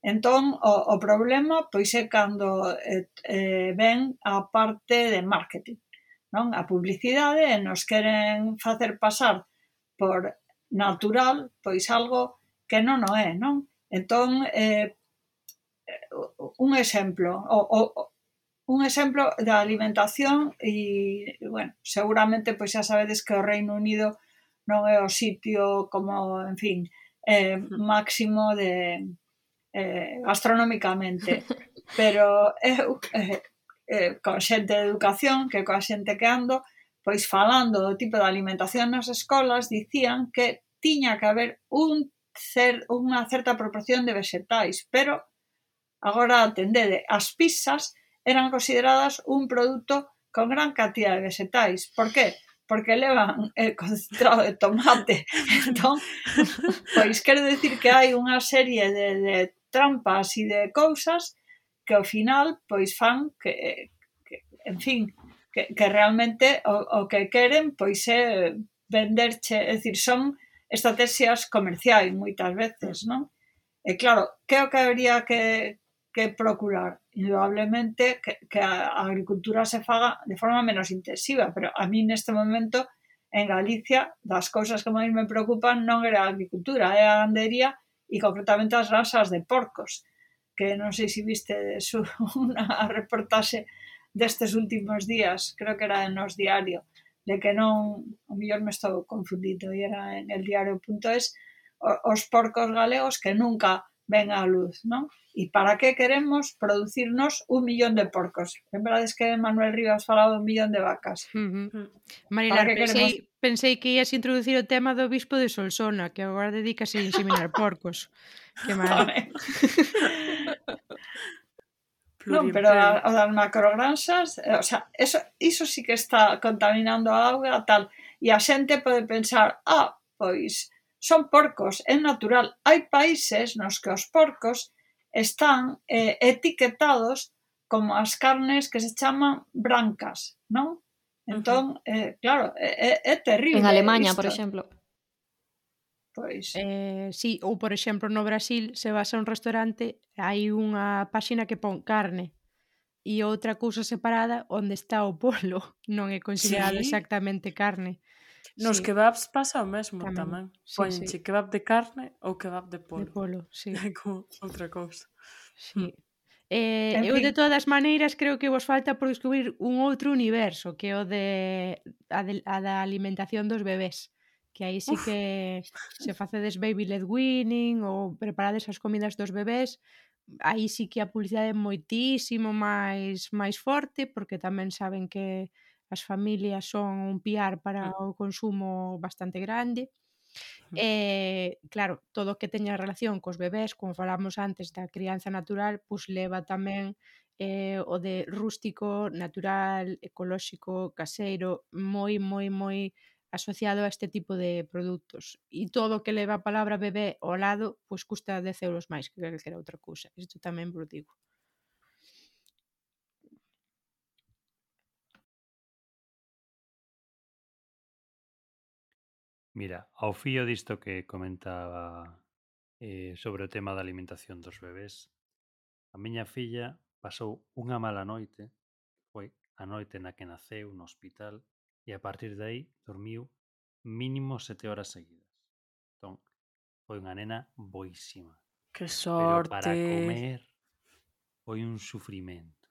S3: Entón, o, o problema pois é cando eh, eh, ven a parte de marketing, non? A publicidade e nos queren facer pasar por natural, pois algo que non o é, non? Entón, eh, un exemplo, o, o, un exemplo da alimentación e, bueno, seguramente pois xa sabedes que o Reino Unido non é o sitio como, en fin, eh, máximo de eh, gastronómicamente, pero eu eh, eh, con xente de educación, que coa xente que ando, pois falando do tipo de alimentación nas escolas, dicían que tiña que haber un cer, unha certa proporción de vegetais, pero agora atendede, as pizzas eran consideradas un produto con gran cantidad de vegetais. Por que? porque levan el concentrado de tomate. Entón, pois quero decir que hai unha serie de, de trampas e de cousas que ao final pois fan que, que en fin, que, que realmente o, o que queren pois é venderche, é dicir, son estrategias comerciais moitas veces, mm. non? E claro, que é o que habría que, que procurar? Indudablemente que, que a agricultura se faga de forma menos intensiva, pero a mí neste momento en Galicia das cousas que máis me preocupan non era a agricultura, é a gandería e concretamente as razas de porcos que non sei se viste unha reportaxe destes últimos días, creo que era en Nos Diario, de que non, o mellor me estou confundido, e era en el diario.es, os porcos galegos que nunca ven á luz, non? E para que queremos producirnos un millón de porcos? Lembrades que Manuel Rivas falaba un millón de vacas.
S2: Uh -huh. Mm. Marilar, que pensei, queremos... pensei que ias introducir o tema do bispo de Solsona, que agora dedícase a inseminar porcos. Que maravilla.
S3: Non, pero a, a das macrogranxas, eh, o sea, eso, iso sí que está contaminando a auga tal. E a xente pode pensar, ah, pois, son porcos, é natural. Hai países nos que os porcos están eh, etiquetados como as carnes que se chaman brancas, non? Entón, eh, claro, é, é terrible.
S4: En Alemanha, isto. por exemplo.
S3: Pois.
S2: Eh, sí, ou por exemplo no Brasil se vas a un restaurante hai unha páxina que pon carne e outra cousa separada onde está o polo non é considerado sí. exactamente carne
S6: Nos sí. kebabs pasa o mesmo tamén, tamén. Sí, Póñenche sí. kebab de carne ou kebab de polo
S2: de polo, sí.
S6: é como outra cousa
S2: sí. Eh, fin. eu de todas maneiras creo que vos falta por descubrir un outro universo que é o de a, de, a da alimentación dos bebés que aí sí que se facedes baby led winning ou preparades as comidas dos bebés, aí sí que a publicidade é moitísimo máis máis forte porque tamén saben que as familias son un piar para mm. o consumo bastante grande. E, eh, claro, todo o que teña relación cos bebés, como falamos antes da crianza natural, pois leva tamén eh, o de rústico, natural, ecolóxico, caseiro, moi, moi, moi asociado a este tipo de produtos e todo o que leva a palabra bebé ao lado, pois custa 10 euros máis que calquera outra cousa. Isto tamén vos digo.
S5: Mira, ao fío disto que comentaba eh, sobre o tema da alimentación dos bebés, a miña filla pasou unha mala noite, foi a noite na que naceu no hospital, e a partir de aí dormiu mínimo sete horas seguidas. Entón, foi unha nena boísima.
S6: Que sorte.
S5: Pero para comer foi un sufrimento.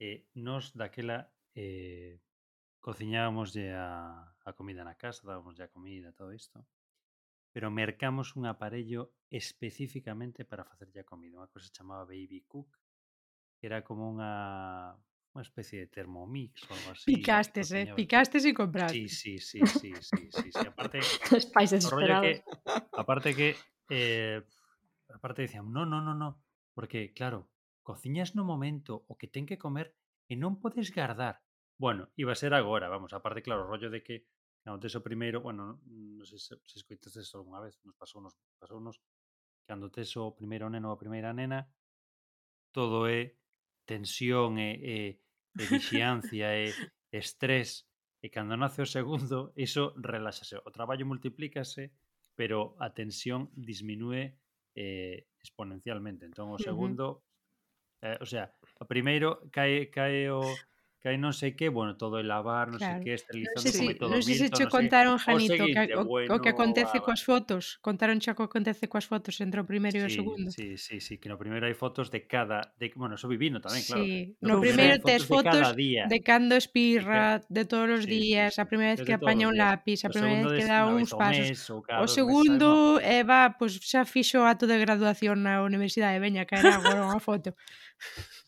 S5: E eh, nos daquela eh, cociñábamoslle a, a comida na casa, dábamoslle a comida, todo isto. Pero mercamos un aparello especificamente para facerlle a comida. Unha cosa chamaba Baby Cook, que era como unha unha especie de termomix ou algo así.
S2: Picastes, eh? Picastes e compraste.
S5: Sí, sí, sí, sí, sí, sí, sí. Aparte,
S4: Os pais desesperados.
S5: Que, aparte que, eh, aparte decían, no, no, no, no, porque, claro, cociñas no momento o que ten que comer e non podes guardar. Bueno, iba a ser agora, vamos, aparte, claro, o rollo de que antes o primeiro, bueno, non sei se, se escoitaste isto algunha vez, nos pasou nos, pasou nos, cando tes o primeiro neno ou a primeira nena, todo é tensión e, e, e vixiancia e estrés e cando nace o segundo iso relaxase, o traballo multiplícase pero a tensión disminúe eh, exponencialmente entón o segundo uh -huh. eh, o sea, o primeiro cae, cae o que hai non sei que, bueno, todo el lavar, non claro. sei que, esterilizando,
S2: non sei si, todo non sei se contaron, Janito, o, que, o, bueno, o que acontece a... coas fotos. Contaron xa que acontece coas fotos entre o primeiro sí, e o segundo.
S5: Sí, sí, sí, que no primeiro hai fotos de cada... De, bueno, eso vivino tamén, claro.
S2: Sí, no, no primeiro tes fotos de, de cando espirra, de todos os sí, días, sí, a primeira vez que apaña un lápiz, a primeira vez que dá uns pasos. O segundo, Eva, pois xa fixo ato de graduación na universidade, veña, caerá agora unha foto.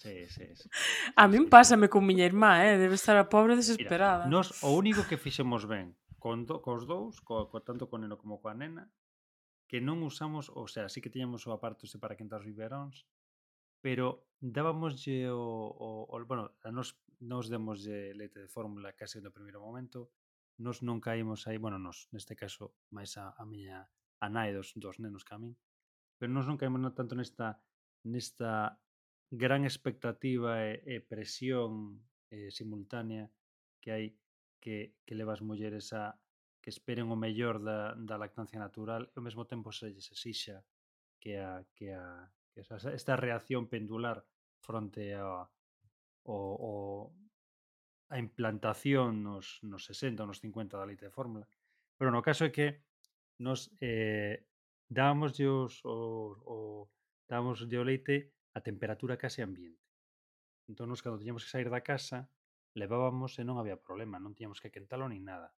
S5: Sí, sí, sí.
S6: A min pásame con miña irmá, eh? debe estar a pobre desesperada.
S5: Mira, nos o único que fixemos ben con do, cos dous, co, co, tanto con neno como coa nena, que non usamos, o sea, sí que tiñamos o aparto ese para quentar os biberóns, pero dábamoslle o, o, o bueno, a nos, nos demoslle leite de fórmula case no primeiro momento, nos non caímos aí, bueno, nos, neste caso, máis a, a miña a nai dos, dos nenos que a min, pero nos non caímos non tanto nesta nesta gran expectativa e, e presión eh, simultánea que hai que, que leva as mulleres a que esperen o mellor da, da lactancia natural e ao mesmo tempo se lles exixa que a, que a que esa, esta reacción pendular fronte a, o, o, a implantación nos, nos 60 ou nos 50 da leite de fórmula. Pero no caso é que nos eh, dábamos os, o, o, dábamos o leite a temperatura case ambiente. Entón, nos cando tiñamos que sair da casa, levábamos e non había problema, non tiñamos que quentalo nin nada.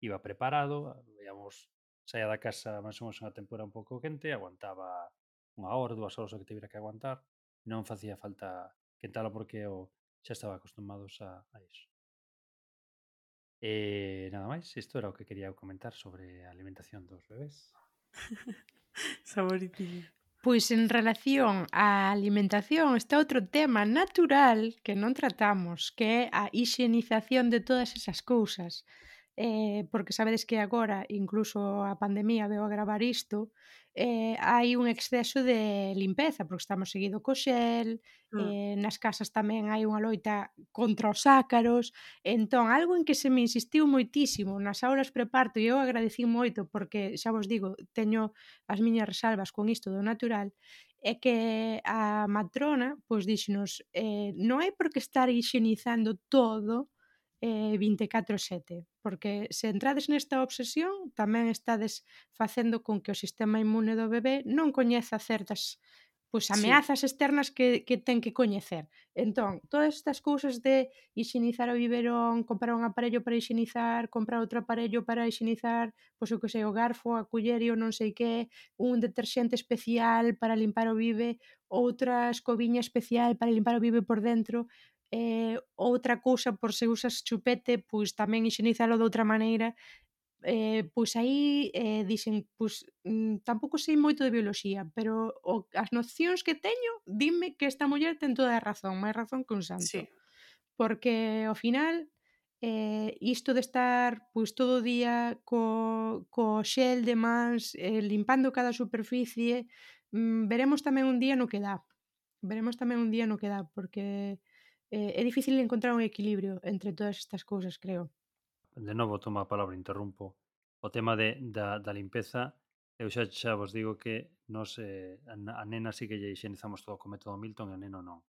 S5: Iba preparado, íamos saía da casa máis ou menos unha temperatura un pouco quente, aguantaba unha hora, dúas horas o que tivera que aguantar, non facía falta quentalo porque o xa estaba acostumados a, a iso. E nada máis, isto era o que quería comentar sobre a alimentación dos bebés.
S6: Saboritinho.
S2: Pois en relación á alimentación está outro tema natural que non tratamos, que é a higienización de todas esas cousas eh, porque sabedes que agora, incluso a pandemia veo agravar isto, eh, hai un exceso de limpeza, porque estamos seguido co xel, mm. eh, nas casas tamén hai unha loita contra os ácaros, entón, algo en que se me insistiu moitísimo nas aulas preparto, e eu agradecí moito, porque, xa vos digo, teño as miñas resalvas con isto do natural, é que a matrona, pois díxenos, eh, non hai por que estar higienizando todo, eh, 24-7, porque se entrades nesta obsesión tamén estades facendo con que o sistema inmune do bebé non coñeza certas pois ameazas sí. externas que, que ten que coñecer. Entón, todas estas cousas de higienizar o biberón, comprar un aparello para higienizar, comprar outro aparello para higienizar, pois o que sei, o garfo, a culler e o non sei que, un deterxente especial para limpar o bibe, outra escoviña especial para limpar o bibe por dentro, eh, outra cousa por se usas chupete, pois tamén higienizalo de outra maneira, eh, pois aí eh, dixen, pois mm, tampouco sei moito de bioloxía, pero o, as nocións que teño, dime que esta muller ten toda a razón, máis razón que un santo.
S6: Sí.
S2: Porque ao final eh, isto de estar pois todo o día co, co xel de mans eh, limpando cada superficie mm, veremos tamén un día no que dá veremos tamén un día no que dá porque eh, é difícil encontrar un equilibrio entre todas estas cousas, creo.
S5: De novo, toma a palabra, interrumpo. O tema de, da, da limpeza, eu xa, xa vos digo que nos, eh, a nena sí que lle higienizamos todo co método Milton e o neno non.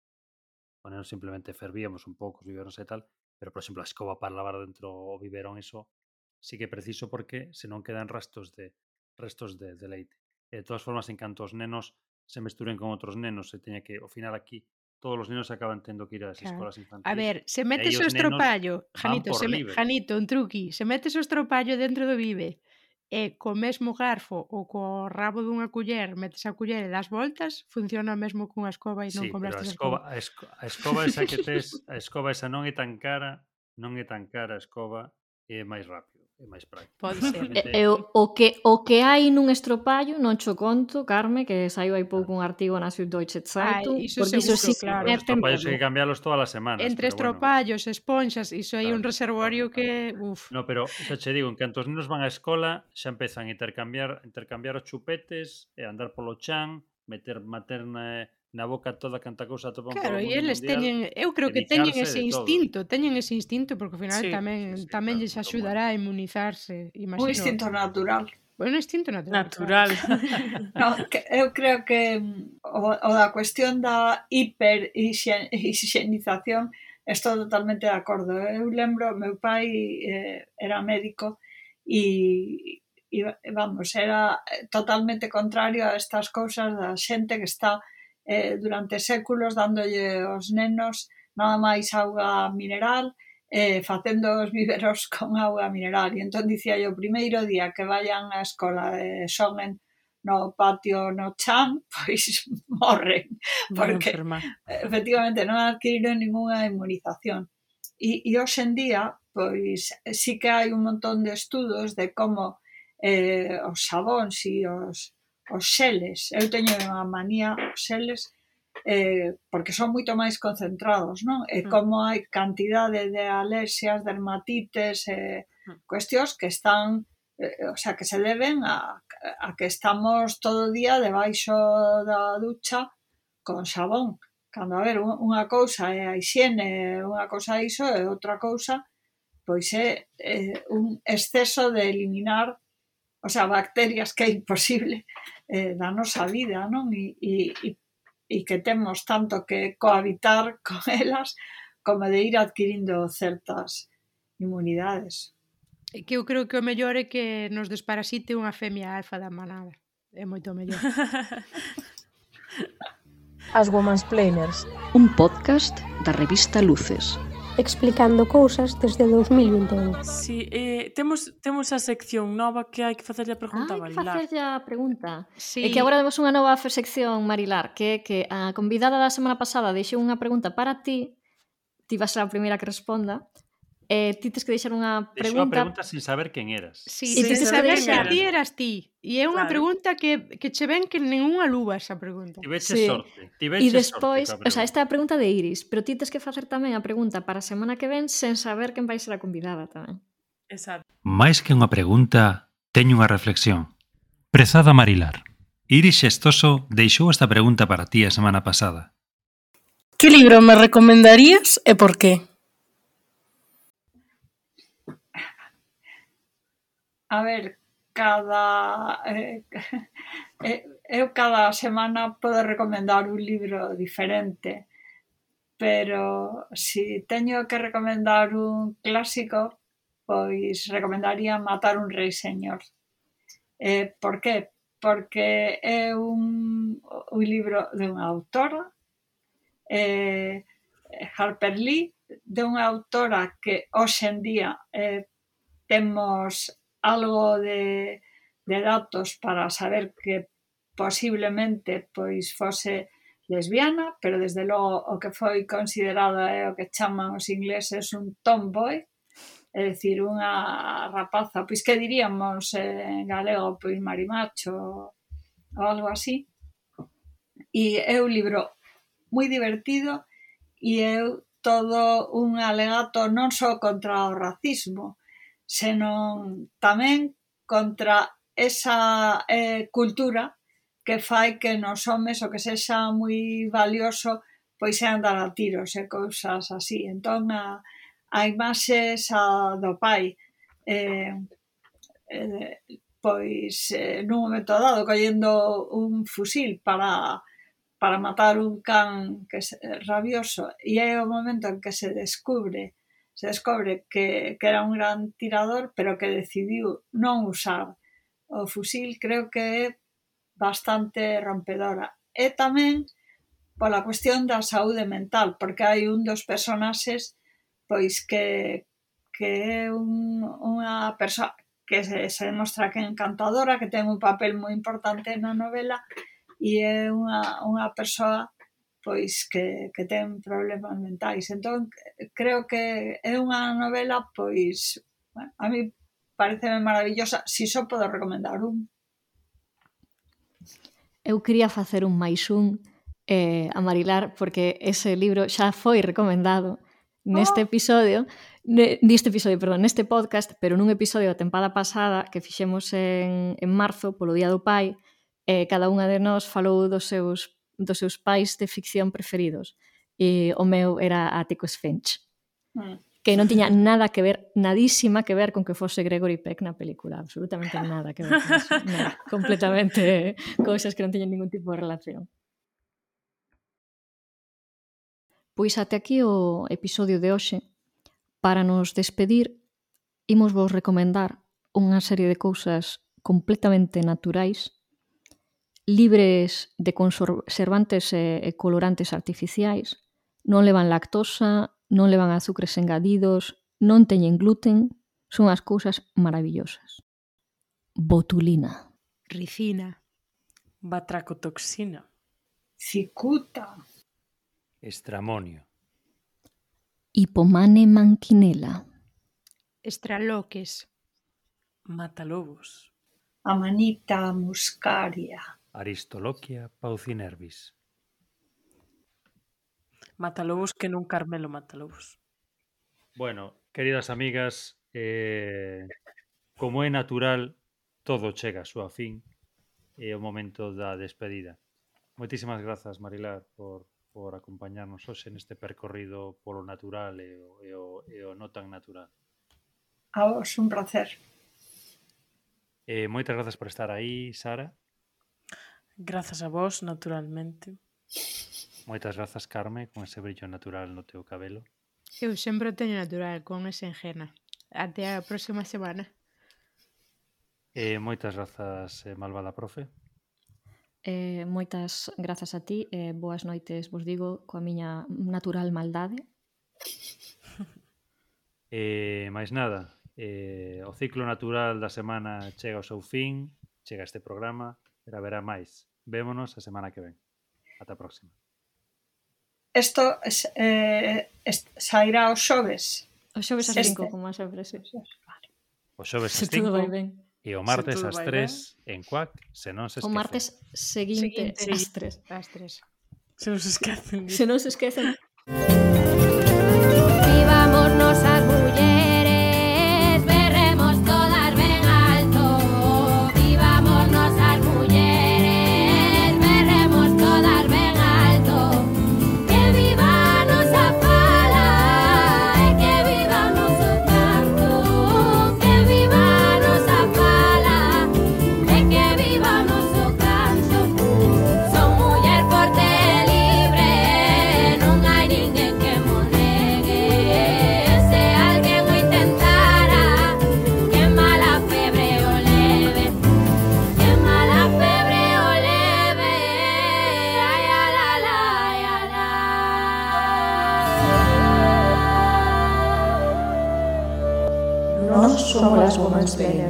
S5: O neno simplemente fervíamos un pouco os biberóns e tal, pero, por exemplo, a escoba para lavar dentro o biberón, iso sí que é preciso porque senón quedan restos de restos de, de leite. E de todas formas, en canto os nenos se mesturen con outros nenos, se teña que, ao final aquí, todos os nenos acaban tendo que ir ás claro. escolas infantis.
S2: A ver, se metes o estropallo, Janito, se me, Janito, un truqui, se metes o estropallo dentro do vive e co mesmo garfo ou co rabo dunha culler metes a culler e das voltas, funciona mesmo cunha escoba e non
S5: sí,
S2: con
S5: a escoba, a escoba. A escoba esa que tes, a escoba esa non é tan cara, non é tan cara a escoba e é máis rápido é máis práctico.
S2: Pode ser.
S4: Realmente... Eu, o, que, o que hai nun estropallo non cho conto, Carme, que saiu hai pouco un artigo na Süddeutsche Zeitung,
S2: Ai, iso
S4: porque iso sí
S2: claro.
S5: Os estropallos hai que cambiarlos todas as semanas.
S2: Entre estropallos, bueno. esponxas, iso hai claro, un reservorio
S5: claro,
S2: que... Uf.
S5: No, pero xa che digo, en cantos nenos van á escola xa empezan a intercambiar, intercambiar os chupetes, e andar polo chan, meter materna na boca toda canta cousa atopan
S2: Claro, e eles teñen, eu creo que teñen ese instinto, todo. teñen ese instinto porque ao final sí, tamén sí, sí, tamén claro, lles axudará a inmunizarse, imagino.
S3: Un instinto natural.
S2: Bueno, un instinto natural.
S6: Natural.
S2: Claro.
S3: no, que, eu creo que mm, o, o da cuestión da hiperhigienización estou totalmente de acordo. Eu lembro, meu pai eh, era médico e, e vamos, era totalmente contrario a estas cousas da xente que está eh, durante séculos dándolle aos nenos nada máis auga mineral eh, facendo os viveros con auga mineral. E entón dicía yo o primeiro día que vayan á escola de Xonen no patio no chan, pois morren, porque efectivamente non adquiriron ninguna inmunización. E, e hoxe en día, pois sí que hai un montón de estudos de como eh, os sabóns e os os xeles. Eu teño unha manía os xeles eh, porque son moito máis concentrados, non? E
S6: mm.
S3: como hai cantidade de alerxias, dermatites, eh, cuestións que están eh, o sea, que se deben a, a que estamos todo o día debaixo da ducha con xabón. Cando, a ver, unha cousa é a higiene, unha cousa é iso, e outra cousa pois é, é un exceso de eliminar o sea, bacterias que é imposible eh, da nosa vida, non? E, e, e, e que temos tanto que cohabitar con elas como de ir adquirindo certas inmunidades.
S2: E que eu creo que o mellor é que nos desparasite unha femia alfa da manada. É moito mellor.
S1: As Women's Planers,
S7: un podcast da revista Luces
S1: explicando cousas desde 2021.
S6: Si, sí, eh, temos, temos a sección nova que hai que facerlle a pregunta
S4: ah,
S6: a Marilar.
S4: Hai que facerlle a pregunta.
S2: Sí.
S4: E que agora temos unha nova sección, Marilar, que que a convidada da semana pasada deixou unha pregunta para ti, ti vas ser a primeira que responda, Eh, ti tes que deixar unha pregunta...
S5: Deixou a
S4: pregunta
S5: sin saber quen eras.
S2: Sí,
S6: sí, sen
S2: saber
S6: que
S2: ti eras ti. E é unha
S6: claro.
S2: pregunta que, que che ven que ninguna luba esa pregunta.
S5: Tiveche
S4: sí.
S5: sorte. Tiveche e
S4: despois,
S5: sorte
S4: o sea, esta é a pregunta de Iris, pero ti tes que facer tamén a pregunta para a semana que ven sen saber quen vai ser a convidada tamén.
S6: Exacto.
S8: Máis que unha pregunta, teño unha reflexión. Prezada Marilar, Iris Xestoso deixou esta pregunta para ti a semana pasada.
S10: Que libro me recomendarías e por qué?
S3: A ver, cada eh, eu eh, cada semana podo recomendar un libro diferente pero si teño que recomendar un clásico pois recomendaría Matar un rei señor eh, por qué? porque é un, un libro de unha autora eh, Harper Lee de unha autora que hoxe en día eh, temos algo de, de datos para saber que posiblemente pois fose lesbiana, pero desde logo o que foi considerado é o que chaman os ingleses un tomboy, é dicir, unha rapaza, pois que diríamos en galego, pois marimacho ou algo así. E é un libro moi divertido e é todo un alegato non só contra o racismo, senón tamén contra esa eh, cultura que fai que nos homes o que sexa moi valioso pois é andar a tiros e cousas así. Entón, a, a imaxe esa do pai eh, eh, pois eh, nun momento dado collendo un fusil para para matar un can que é rabioso e é o momento en que se descubre se descobre que, que era un gran tirador, pero que decidiu non usar o fusil, creo que é bastante rompedora. E tamén pola cuestión da saúde mental, porque hai un dos personaxes pois que, que é un, unha persoa que se, se demostra que é encantadora, que ten un papel moi importante na novela e é unha, unha persoa pois que, que ten problemas mentais. Entón, creo que é unha novela, pois, a mí pareceme maravillosa, si só podo recomendar un.
S4: Eu quería facer un máis un eh, a Marilar, porque ese libro xa foi recomendado neste oh. episodio, ne, neste episodio, perdón, neste podcast, pero nun episodio da tempada pasada que fixemos en, en marzo, polo Día do Pai, eh, cada unha de nós falou dos seus dos seus pais de ficción preferidos e o meu era Atticus Finch
S3: mm.
S4: que non tiña nada que ver nadísima que ver con que fose Gregory Peck na película absolutamente nada que ver con eso. nada, completamente cousas que non teñen ningún tipo de relación Pois até aquí o episodio de hoxe. Para nos despedir, imos vos recomendar unha serie de cousas completamente naturais libres de conservantes e, e colorantes artificiais, non levan lactosa, non levan azúcares engadidos, non teñen gluten, son as cousas maravillosas. Botulina.
S2: Ricina.
S6: Batracotoxina.
S3: Cicuta.
S5: Estramonio.
S7: Hipomane manquinela.
S2: Estraloques.
S6: Matalobos.
S3: Amanita muscaria.
S5: Aristoloquia paucinervis.
S6: Matalobos que nun Carmelo Matalobos.
S5: Bueno, queridas amigas, eh, como é natural, todo chega a súa fin e o momento da despedida. Moitísimas grazas, Marilar, por, por acompañarnos hoxe neste percorrido polo natural e o, e o, e o non tan natural.
S3: A vos, un placer.
S5: Eh, moitas grazas por estar aí, Sara.
S6: Grazas a vos, naturalmente.
S5: Moitas grazas, Carme, con ese brillo natural no teu cabelo.
S2: Eu sempre o teño natural, con ese enxena. Até a próxima semana.
S5: Eh, moitas grazas, eh, malvada profe.
S4: Eh, moitas grazas a ti, eh, boas noites, vos digo, coa miña natural maldade.
S5: Eh, máis nada, eh, o ciclo natural da semana chega ao seu fin, chega este programa, pero haberá máis. Vémonos a semana que ven. Ata a próxima.
S3: Isto eh, sairá os xoves.
S4: O xoves a 5, como sempre, sí.
S5: O xoves as 5 e o martes ás 3 en Cuac, se non se esquece.
S4: O martes seguinte ás 3.
S2: Ás 3.
S6: Se
S4: non se esquecen.
S11: Se non se
S1: esquecen. bene